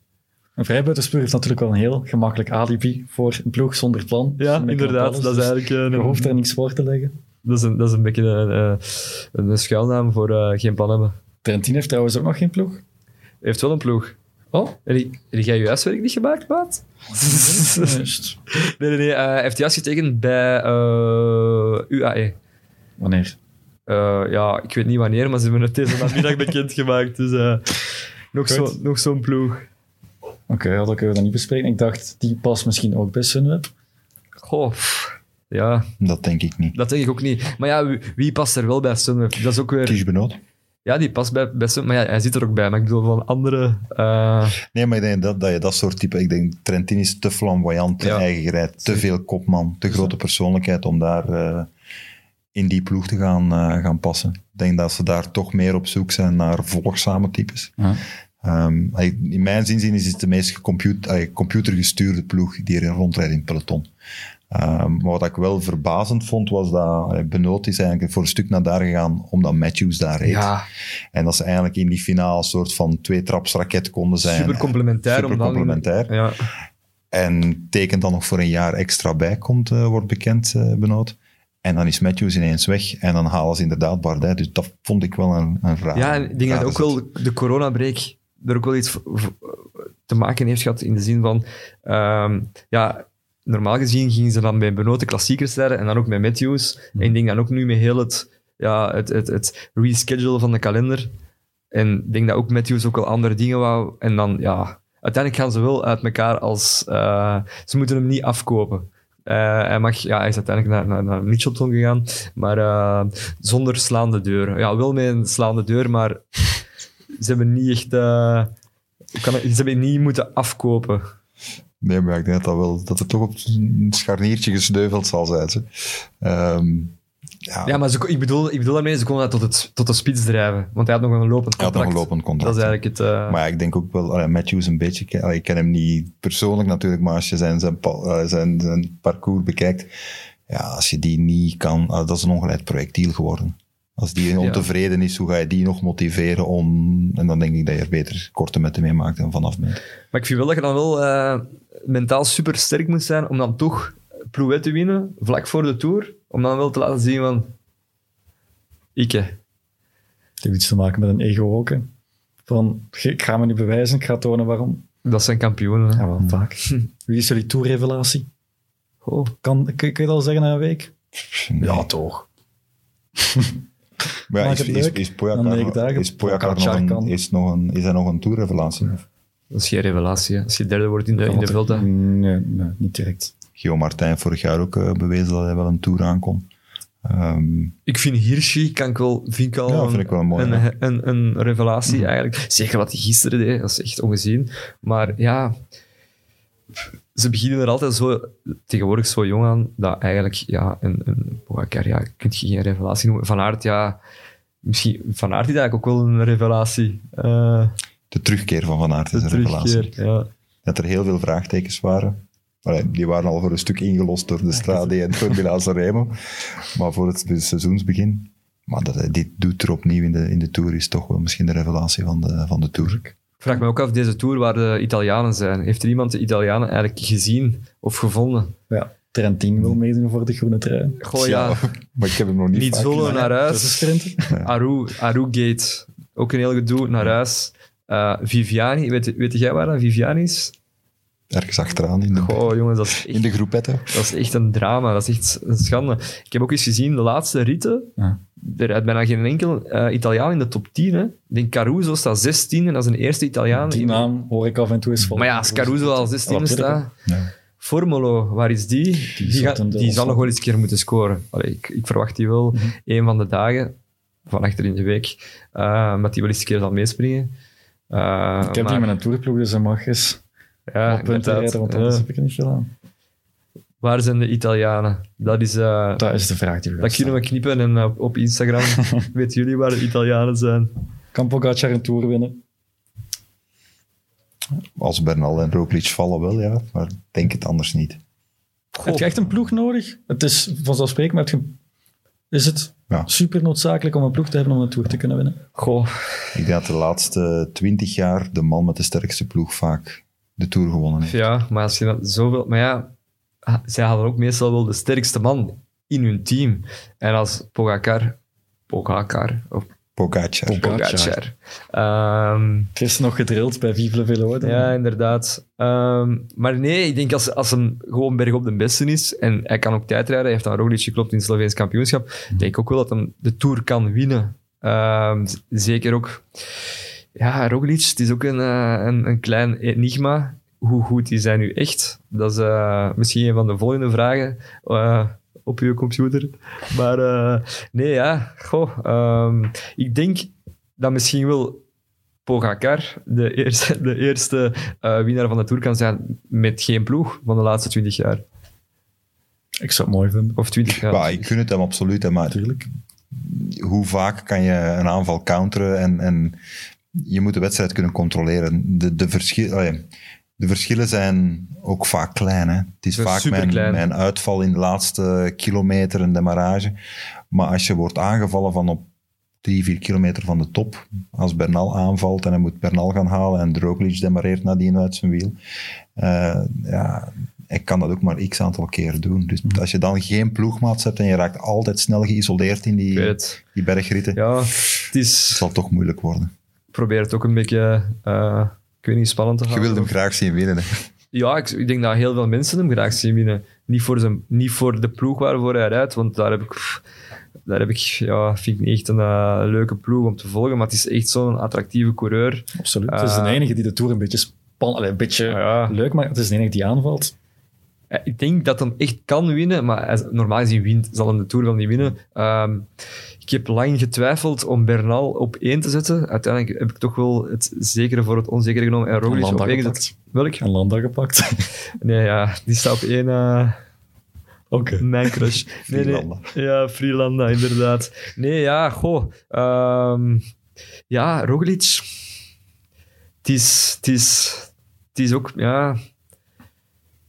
Een vrijbuiterspuur heeft natuurlijk wel een heel gemakkelijk alibi voor een ploeg zonder plan. Ja, inderdaad. alles, Dat is dus eigenlijk eh, Je een, hoeft er niks voor te leggen. dat is een, dat is een beetje een, eh, een schuilnaam voor eh, geen plan hebben. Trentin heeft trouwens ook nog geen ploeg. Heeft wel een ploeg. Oh, Heb je- heb jij je huiswerk niet gemaakt, maat? juist. Nee, nee, nee. eh, hij heeft juist getekend bij eh, UAE. Wanneer? Eh, ja, ik weet niet wanneer, maar ze hebben het deze namiddag bekendgemaakt. Dus eh, nog Goed. zo- nog zo'n ploeg. Oké, ja, dat kunnen we dan niet bespreken. Ik dacht, die past misschien ook bij Sunweb. Goh, ja, Dat denk ik niet. dat denk ik ook niet. Maar ja, wie, wie past er wel bij Sunweb? Dat is ook weer... Kies Benoot. Ja, die past bij, bij Sunweb. Maar ja, hij zit er ook bij. Maar ik bedoel van andere... eh, Nee, maar ik denk dat, dat je dat soort type... Ik denk, Trentin is te flamboyant, te Ja. eigen gereid, te veel kopman, te grote persoonlijkheid om daar in die ploeg te gaan, eh, gaan passen. Ik denk dat ze daar toch meer op zoek zijn naar volgzame types. Ja. Ehm, in mijn zin is het de meest eh, computergestuurde ploeg die er rondrijdt in het peloton. Ehm, maar wat ik wel verbazend vond, was dat eh, Benoot is eigenlijk voor een stuk naar daar gegaan, omdat Matthews daar reed. ja, En dat ze eigenlijk in die finale een soort van twee-trapsraket konden zijn. super complementair. Super complementair. Ja. En tekent dan nog voor een jaar extra bij, komt, eh, wordt bekend, Benoot. En dan is Matthews ineens weg en dan halen ze inderdaad Bardet. Dus dat vond ik wel een, een raar. Ja, en ik denk dat ook wel de coronabreak er ook wel iets te maken heeft gehad in de zin van, ehm, ja, normaal gezien gingen ze dan bij benoten klassiekers rijden en dan ook met Matthews. En ik denk dan ook nu met heel het, ja, het, het, het reschedule van de kalender. En ik denk dat ook Matthews ook wel andere dingen wou. En dan, ja, uiteindelijk gaan ze wel uit elkaar als, eh, ze moeten hem niet afkopen. Eh, hij, mag, ja, hij is uiteindelijk naar, naar, naar gegaan, maar eh, zonder slaande deur. Ja, wel met een slaande deur, maar ze hebben niet echt... eh, kan, ze hebben niet moeten afkopen. Nee, maar ik denk dat, dat, wel, dat het toch op een scharniertje gesneuveld zal zijn. Ze. Ja, Ja, maar ze, ik, bedoel, ik bedoel daarmee, ze konden dat tot, het, tot de spits drijven. Want hij had nog een lopend hij had contract. nog een lopend contract. Dat is eigenlijk het... eh, Maar ja, ik denk ook wel, allee, Matthews een beetje, allee, ik ken hem niet persoonlijk natuurlijk, maar als je zijn, zijn, eh, zijn, zijn parcours bekijkt, ja, als je die niet kan, dat is een ongeleid projectiel geworden. Als die ontevreden is, hoe ga je die nog motiveren om, en dan denk ik dat je er beter korte metten mee maakt en vanaf bent. Maar ik vind wel dat je dan wel eh, mentaal super sterk moet zijn om dan toch Plouet te winnen, vlak voor de Tour. Om dan wel te laten zien van... Ik, hè. Het heeft iets te maken met een ego ook. hè. Van, ik ga me niet bewijzen, ik ga tonen waarom. Dat zijn kampioenen. hè. Ja, wel vaak. Wie is jullie toerrevelatie? Oh. Kan, kun, kun je dat al zeggen na een week? Nee. toch. Maar ja, is, het is, is dagen. is nog een, is, nog een, is hij nog een toerrevelatie? Dat is geen revelatie. hè. Als je derde wordt in de, in de. Nee, nee, niet direct. Gio Martijn vorig jaar ook eh, bewezen dat hij wel een tour aankon. Ehm, Ik vind Hirschi, kan ik wel, vind ik al Ja, een, vind ik wel mooi, een, ja. een, een revelatie eigenlijk. Zeker wat hij gisteren deed, dat is echt ongezien. Maar ja, ze beginnen er altijd zo, tegenwoordig zo jong aan, dat eigenlijk, ja, een, een Pogacar, ja, kun je geen revelatie noemen. Van Aert, ja, misschien, Van Aert is eigenlijk ook wel een revelatie. Eh, de terugkeer van Van Aert is een revelatie. ja. Dat er heel veel vraagtekens waren. Allee, die waren al voor een stuk ingelost door de Strade en Formula Remo. Maar voor het seizoensbegin. Maar dat hij dit doet er opnieuw in de, in de Tour is toch wel misschien de revelatie van de, van de Tour. Ik vraag me ook af, deze Tour waar de Italianen zijn. Heeft er iemand de Italianen eigenlijk gezien of gevonden? Ja, Trentin wil meedoen voor de groene trui. Goh ja, maar ik heb hem nog niet niet gezien. naar huis. Aru, Aru Gate, ook een heel gedoe, naar huis. Eh, Viviani, weet, weet jij waar dat Viviani is? Ergens achteraan in de, Goh jongens, dat is in echt, de groepetten. dat is echt een drama, dat is echt een schande. Ik heb ook eens gezien, de laatste ritten, Ja. er rijdt bijna geen enkel eh, Italiaan in de top 10. Hè. Ik denk Caruso staat 16 en dat is een eerste Italiaan. Die in- naam hoor ik af en toe eens vol. Maar ja, als Caruso al 16 Ja, natuurlijk, staat... Ja. Formolo, waar is die? Die, gaat- in die zal nog wel eens een keer moeten scoren. Allee, ik, ik verwacht die wel Mhm. een van de dagen, van achter in de week, uh, dat die wel eens een keer zal meespringen. Uh, Ik heb die met een toerploeg, dus hij mag eens ja, punten want Ja. anders heb ik niet veel aan. Waar zijn de Italianen? Dat is... eh, Dat is de vraag die we dat kunnen we knippen en op, op Instagram weten jullie waar de Italianen zijn. Kan Pogacar een Tour winnen? Als Bernal en Roglic vallen wel, ja. Maar denk het anders niet. Heb je echt een ploeg nodig? Het is vanzelfsprekend, maar heb je, is het Ja. super noodzakelijk om een ploeg te hebben om een Tour te kunnen winnen? Goh, Ik denk dat de laatste twintig jaar de man met de sterkste ploeg vaak de Tour gewonnen heeft. ja, maar als je dat zoveel... Maar ja, ah, zij hadden ook meestal wel de sterkste man in hun team. En als Pogacar... Pogacar, of Pogacar. Pogacar. Ehm, Het is nog gedrild bij Vive le Velo. ja, inderdaad. Ehm, maar nee, ik denk als, als hem gewoon bergop de beste is en hij kan ook tijdrijden, hij heeft dan Roglic geklopt in het Sloveens kampioenschap, denk ik ook wel dat hij de Tour kan winnen. Ehm, zeker ook... Ja, Roglic, het is ook een, eh, een, een klein enigma. Hoe goed is hij nu echt? Dat is eh, misschien een van de volgende vragen eh, op uw computer. Maar eh, nee, ja. Goh, ehm, ik denk dat misschien wel Pogacar de eerste, de eerste eh, winnaar van de Tour kan zijn met geen ploeg van de laatste 20 jaar. Ik zou het mooi vinden. Of 20 jaar. Ja, ik gun het hem absoluut, hè, maar Natuurlijk. hoe vaak kan je een aanval counteren en, en je moet de wedstrijd kunnen controleren. De, de, verschil, allee, de verschillen zijn ook vaak klein. Hè. Het is vaak mijn, mijn uitval in de laatste kilometer en demarrage. Maar als je wordt aangevallen van op drie, vier kilometer van de top, als Bernal aanvalt en hij moet Bernal gaan halen en Roglic demareert nadien uit zijn wiel, eh, ja, ik kan dat ook maar x aantal keer doen. Dus Mhm. als je dan geen ploegmaats hebt en je raakt altijd snel geïsoleerd in die, die bergritten, Ja, het het is... zal toch moeilijk worden. Ik probeer het ook een beetje, eh, ik weet niet, spannend te Je houden. wilt hem graag zien winnen. hè. Ja, ik, ik denk dat heel veel mensen hem graag zien winnen. Niet voor, zijn, niet voor de ploeg waarvoor hij rijdt, want daar heb ik, daar heb ik ja, vind ik niet echt een eh, leuke ploeg om te volgen. Maar het is echt zo'n attractieve coureur. Absoluut. het is de Eh, enige die de Tour een beetje, span, allee, een beetje Ja. leuk maakt. Het is de enige die aanvalt. Eh, Ik denk dat hem echt kan winnen, maar hij, normaal gezien wint, zal hem de Tour wel niet winnen. Ehm, ik heb lang getwijfeld om Bernal op één te zetten. Uiteindelijk heb ik toch wel het zekere voor het onzekere genomen en Roglic op één gepakt. gezet. Welk? En Landa gepakt. Nee, ja, die staat op één... eh, Oké. Mijn crush. Nee, nee. Ja, Freelanda, inderdaad. Nee, ja, goh. Ehm, ja, Roglic. Het is, het is, het is ook, ja...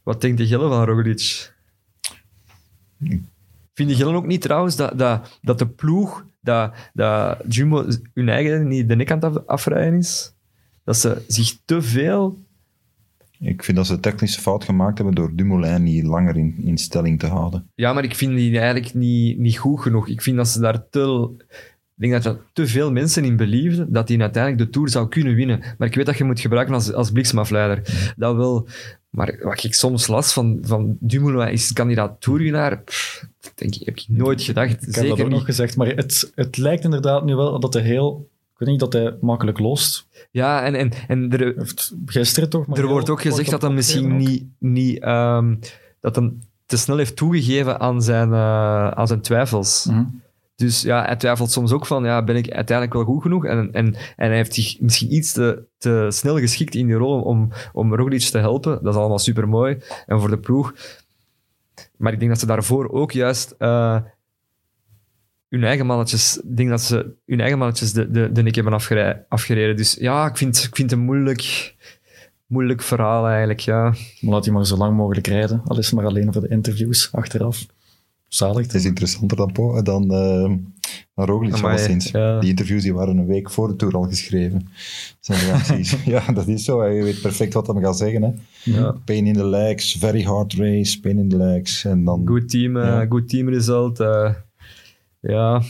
Wat denkt de Gille van Roglic? Vind de Gillen ook niet trouwens dat, dat, dat de ploeg, dat, dat Jumbo hun eigen niet de nek aan het af- afrijden is? Dat ze zich te veel... Ik vind dat ze een technische fout gemaakt hebben door Dumoulin niet langer in, in stelling te houden. Ja, maar ik vind die eigenlijk niet, niet goed genoeg. Ik vind dat ze daar te... Ik denk dat er te veel mensen in beliefden dat hij uiteindelijk de Tour zou kunnen winnen. Maar ik weet dat je moet gebruiken als, als bliksemafleider. Dat wel. Maar wat ik soms las van, van Dumoulin is kandidaat Tourwinnaar, pff, dat denk ik, heb ik nooit gedacht. Ik heb dat ook nog niet. gezegd, maar het, het lijkt inderdaad nu wel dat hij heel... Ik weet niet dat hij makkelijk lost. Ja, en, en, en er, Hij heeft gisteren toch... maar er wordt ook gezegd dat hij misschien niet, niet ehm, dat hem te snel heeft toegegeven aan zijn, eh, aan zijn twijfels. Mhm. Dus ja, hij twijfelt soms ook van, ja, ben ik uiteindelijk wel goed genoeg? En, en, en hij heeft zich misschien iets te, te snel geschikt in die rol om, om Roglic te helpen. Dat is allemaal super mooi. En voor de ploeg. Maar ik denk dat ze daarvoor ook juist eh, hun eigen mannetjes, denk dat ze hun eigen mannetjes de, de, de nek hebben afgerei- afgereden. Dus ja, ik vind, ik vind het moeilijk. moeilijk verhaal eigenlijk, ja. Maar laat hij maar zo lang mogelijk rijden. Al is het maar alleen voor de interviews achteraf. Zalig. Het is interessanter dan, Po- dan, eh dan Roglic alleszins. ja. Die interviews die waren een week voor de Tour al geschreven. Zijn reacties. ja, dat is zo. Je weet perfect wat hij gaat zeggen. Hè. ja. Pain in the legs, very hard race, pain in the legs. En dan... Goed team, eh, Ja. goed teamresult. eh, ja.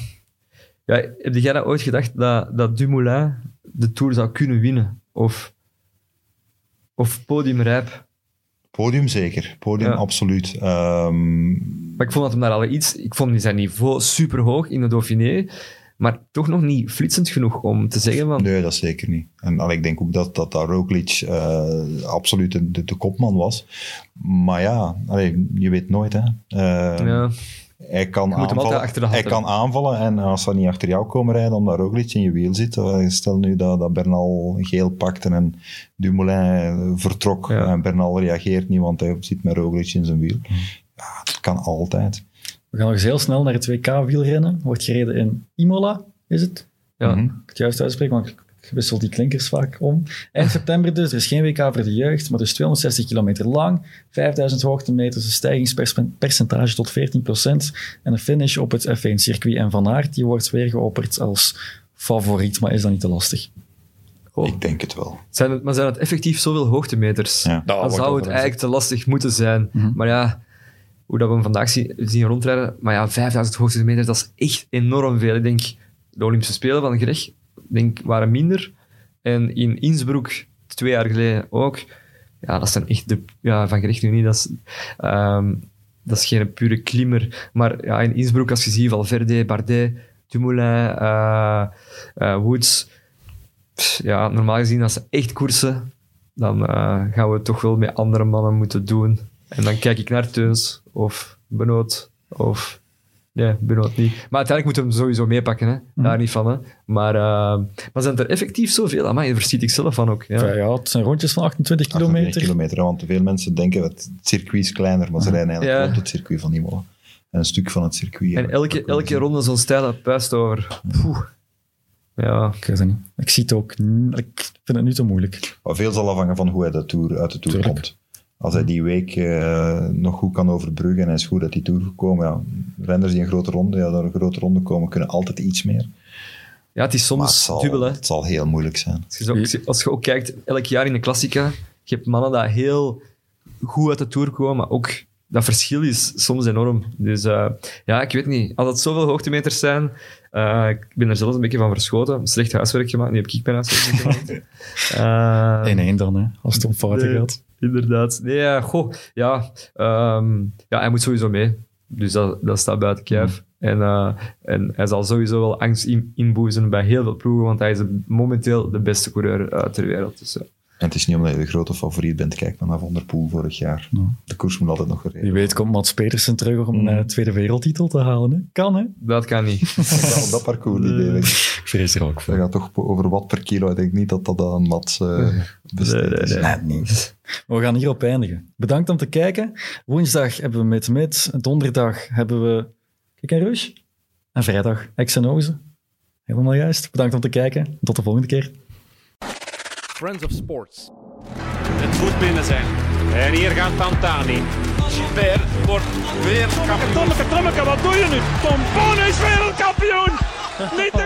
ja. Heb jij dat ooit gedacht dat, dat Dumoulin de Tour zou kunnen winnen? Of, of podiumrijp? Podium zeker. Podium Ja. absoluut. Ehm, Maar ik vond dat hem daar al iets... Ik vond zijn niveau super hoog in de Dauphiné, maar toch nog niet flitsend genoeg om te zeggen van... Nee, dat zeker niet. En allee, ik denk ook dat, dat, dat Roglic eh, absoluut de, de, de kopman was. Maar ja, allee, je weet nooit. Hè. Eh, ja, Hij kan, aanvallen, hij kan aanvallen en als ze niet achter jou komen rijden omdat Roglic in je wiel zit, eh, stel nu dat, dat Bernal geel pakte en Dumoulin vertrok Ja. en Bernal reageert niet, want hij zit met Roglic in zijn wiel. Ja, dat kan altijd. We gaan nog eens heel snel naar het WK-wielrennen. Wordt gereden in Imola, is het? ja. Mhm. ik het juist uitspreken, want ik wissel die klinkers vaak om. Eind september dus, er is geen WK voor de jeugd, maar dus 260 kilometer lang, 5000 hoogtemeters, een stijgingspercentage tot 14% en een finish op het F1-circuit. En Van Aert die wordt weer geopperd als favoriet, maar is dat niet te lastig? Goh. Ik denk het wel. Zijn het, maar zijn het effectief zoveel hoogtemeters? Ja. Dan zou het eigenlijk te lastig moeten zijn. Mhm. Maar ja, hoe dat we hem vandaag zien, zien rondrijden, maar ja, 5000 hoogtemeters, dat is echt enorm veel. Ik denk, de Olympische Spelen van Greg denk, waren minder. En in Innsbruck, twee jaar geleden ook. Ja, dat zijn echt de... Ja, van Greg nu niet, dat is... ehm, dat is geen pure klimmer. Maar ja, in Innsbruck, als je ziet Valverde, Bardet, Dumoulin, eh, Woods... Ja, normaal gezien, als ze echt koersen, dan eh, gaan we het toch wel met andere mannen moeten doen. En dan kijk ik naar Teuns of Benoot of... Nee, Benoot niet. Maar uiteindelijk moeten we hem sowieso meepakken, hè. daar niet van. Hè. Maar, eh, maar zijn er effectief zoveel? Amai, daar verschiet ik zelf van ook. Ja. Ja, ja, het zijn rondjes van 28 28 kilometer. kilometer, want veel mensen denken dat het circuit is kleiner, maar ze rijden eigenlijk Ja. rond het circuit van Imola. En een stuk van het circuit. En elke, elke ronde zo'n stijle puist over. Poeh. Ja, Ik weet het niet. Ik zie het ook. Ik vind het nu te moeilijk. Maar veel zal afhangen van hoe hij de tour, uit de Tour Tuurlijk. komt. Als hij die week eh, nog goed kan overbruggen en hij is goed uit die Tour gekomen, ja, renners die een grote ronde, ja, door een grote ronde komen, kunnen altijd iets meer. ja het is het soms zal, dubbel. Hè. het zal heel moeilijk zijn. Als je, zo- als je ook kijkt, elk jaar in de Klassica, je hebt mannen die heel goed uit de Tour komen, maar ook dat verschil is soms enorm. Dus eh, ja, ik weet niet. Als het zoveel hoogtemeters zijn, eh, ik ben er zelfs een beetje van verschoten. Slecht huiswerk gemaakt. Nu heb ik mijn huiswerk gemaakt. 1-1 dan, hè, als het om fouten gaat. Inderdaad. Nee, ja, goh. Ja, ehm, ja, hij moet sowieso mee. Dus dat, dat staat buiten kijf. En, eh, en hij zal sowieso wel angst in, inboezemen bij heel veel ploegen, want hij is momenteel de beste coureur eh, ter wereld. Dus. En het is niet omdat je de grote favoriet bent, kijk maar naar Van der Poel vorig jaar. De koers moet altijd nog gereden Wie weet komt Mats Pedersen terug om een eh, tweede wereldtitel te halen. Hè? Kan, hè? Dat kan niet. Op dat parcours, die denk ik. Ik vrees er ook voor. Dat gaat toch over wat per kilo. Ik denk niet dat dat aan Mats eh besteed Nee, is. nee, niet. Maar we gaan hierop eindigen. Bedankt om te kijken. Woensdag hebben we met met. Donderdag hebben we Kijk en Rush. En vrijdag X en Ozen. Helemaal juist. Bedankt om te kijken. Tot de volgende keer. Friends of Sports. Het moet binnen zijn. En hier gaat Pantani. Gilbert wordt weer kampioen. Tommeke, Tommeke, wat doe je nu? Tom Boon is wereldkampioen! Niet te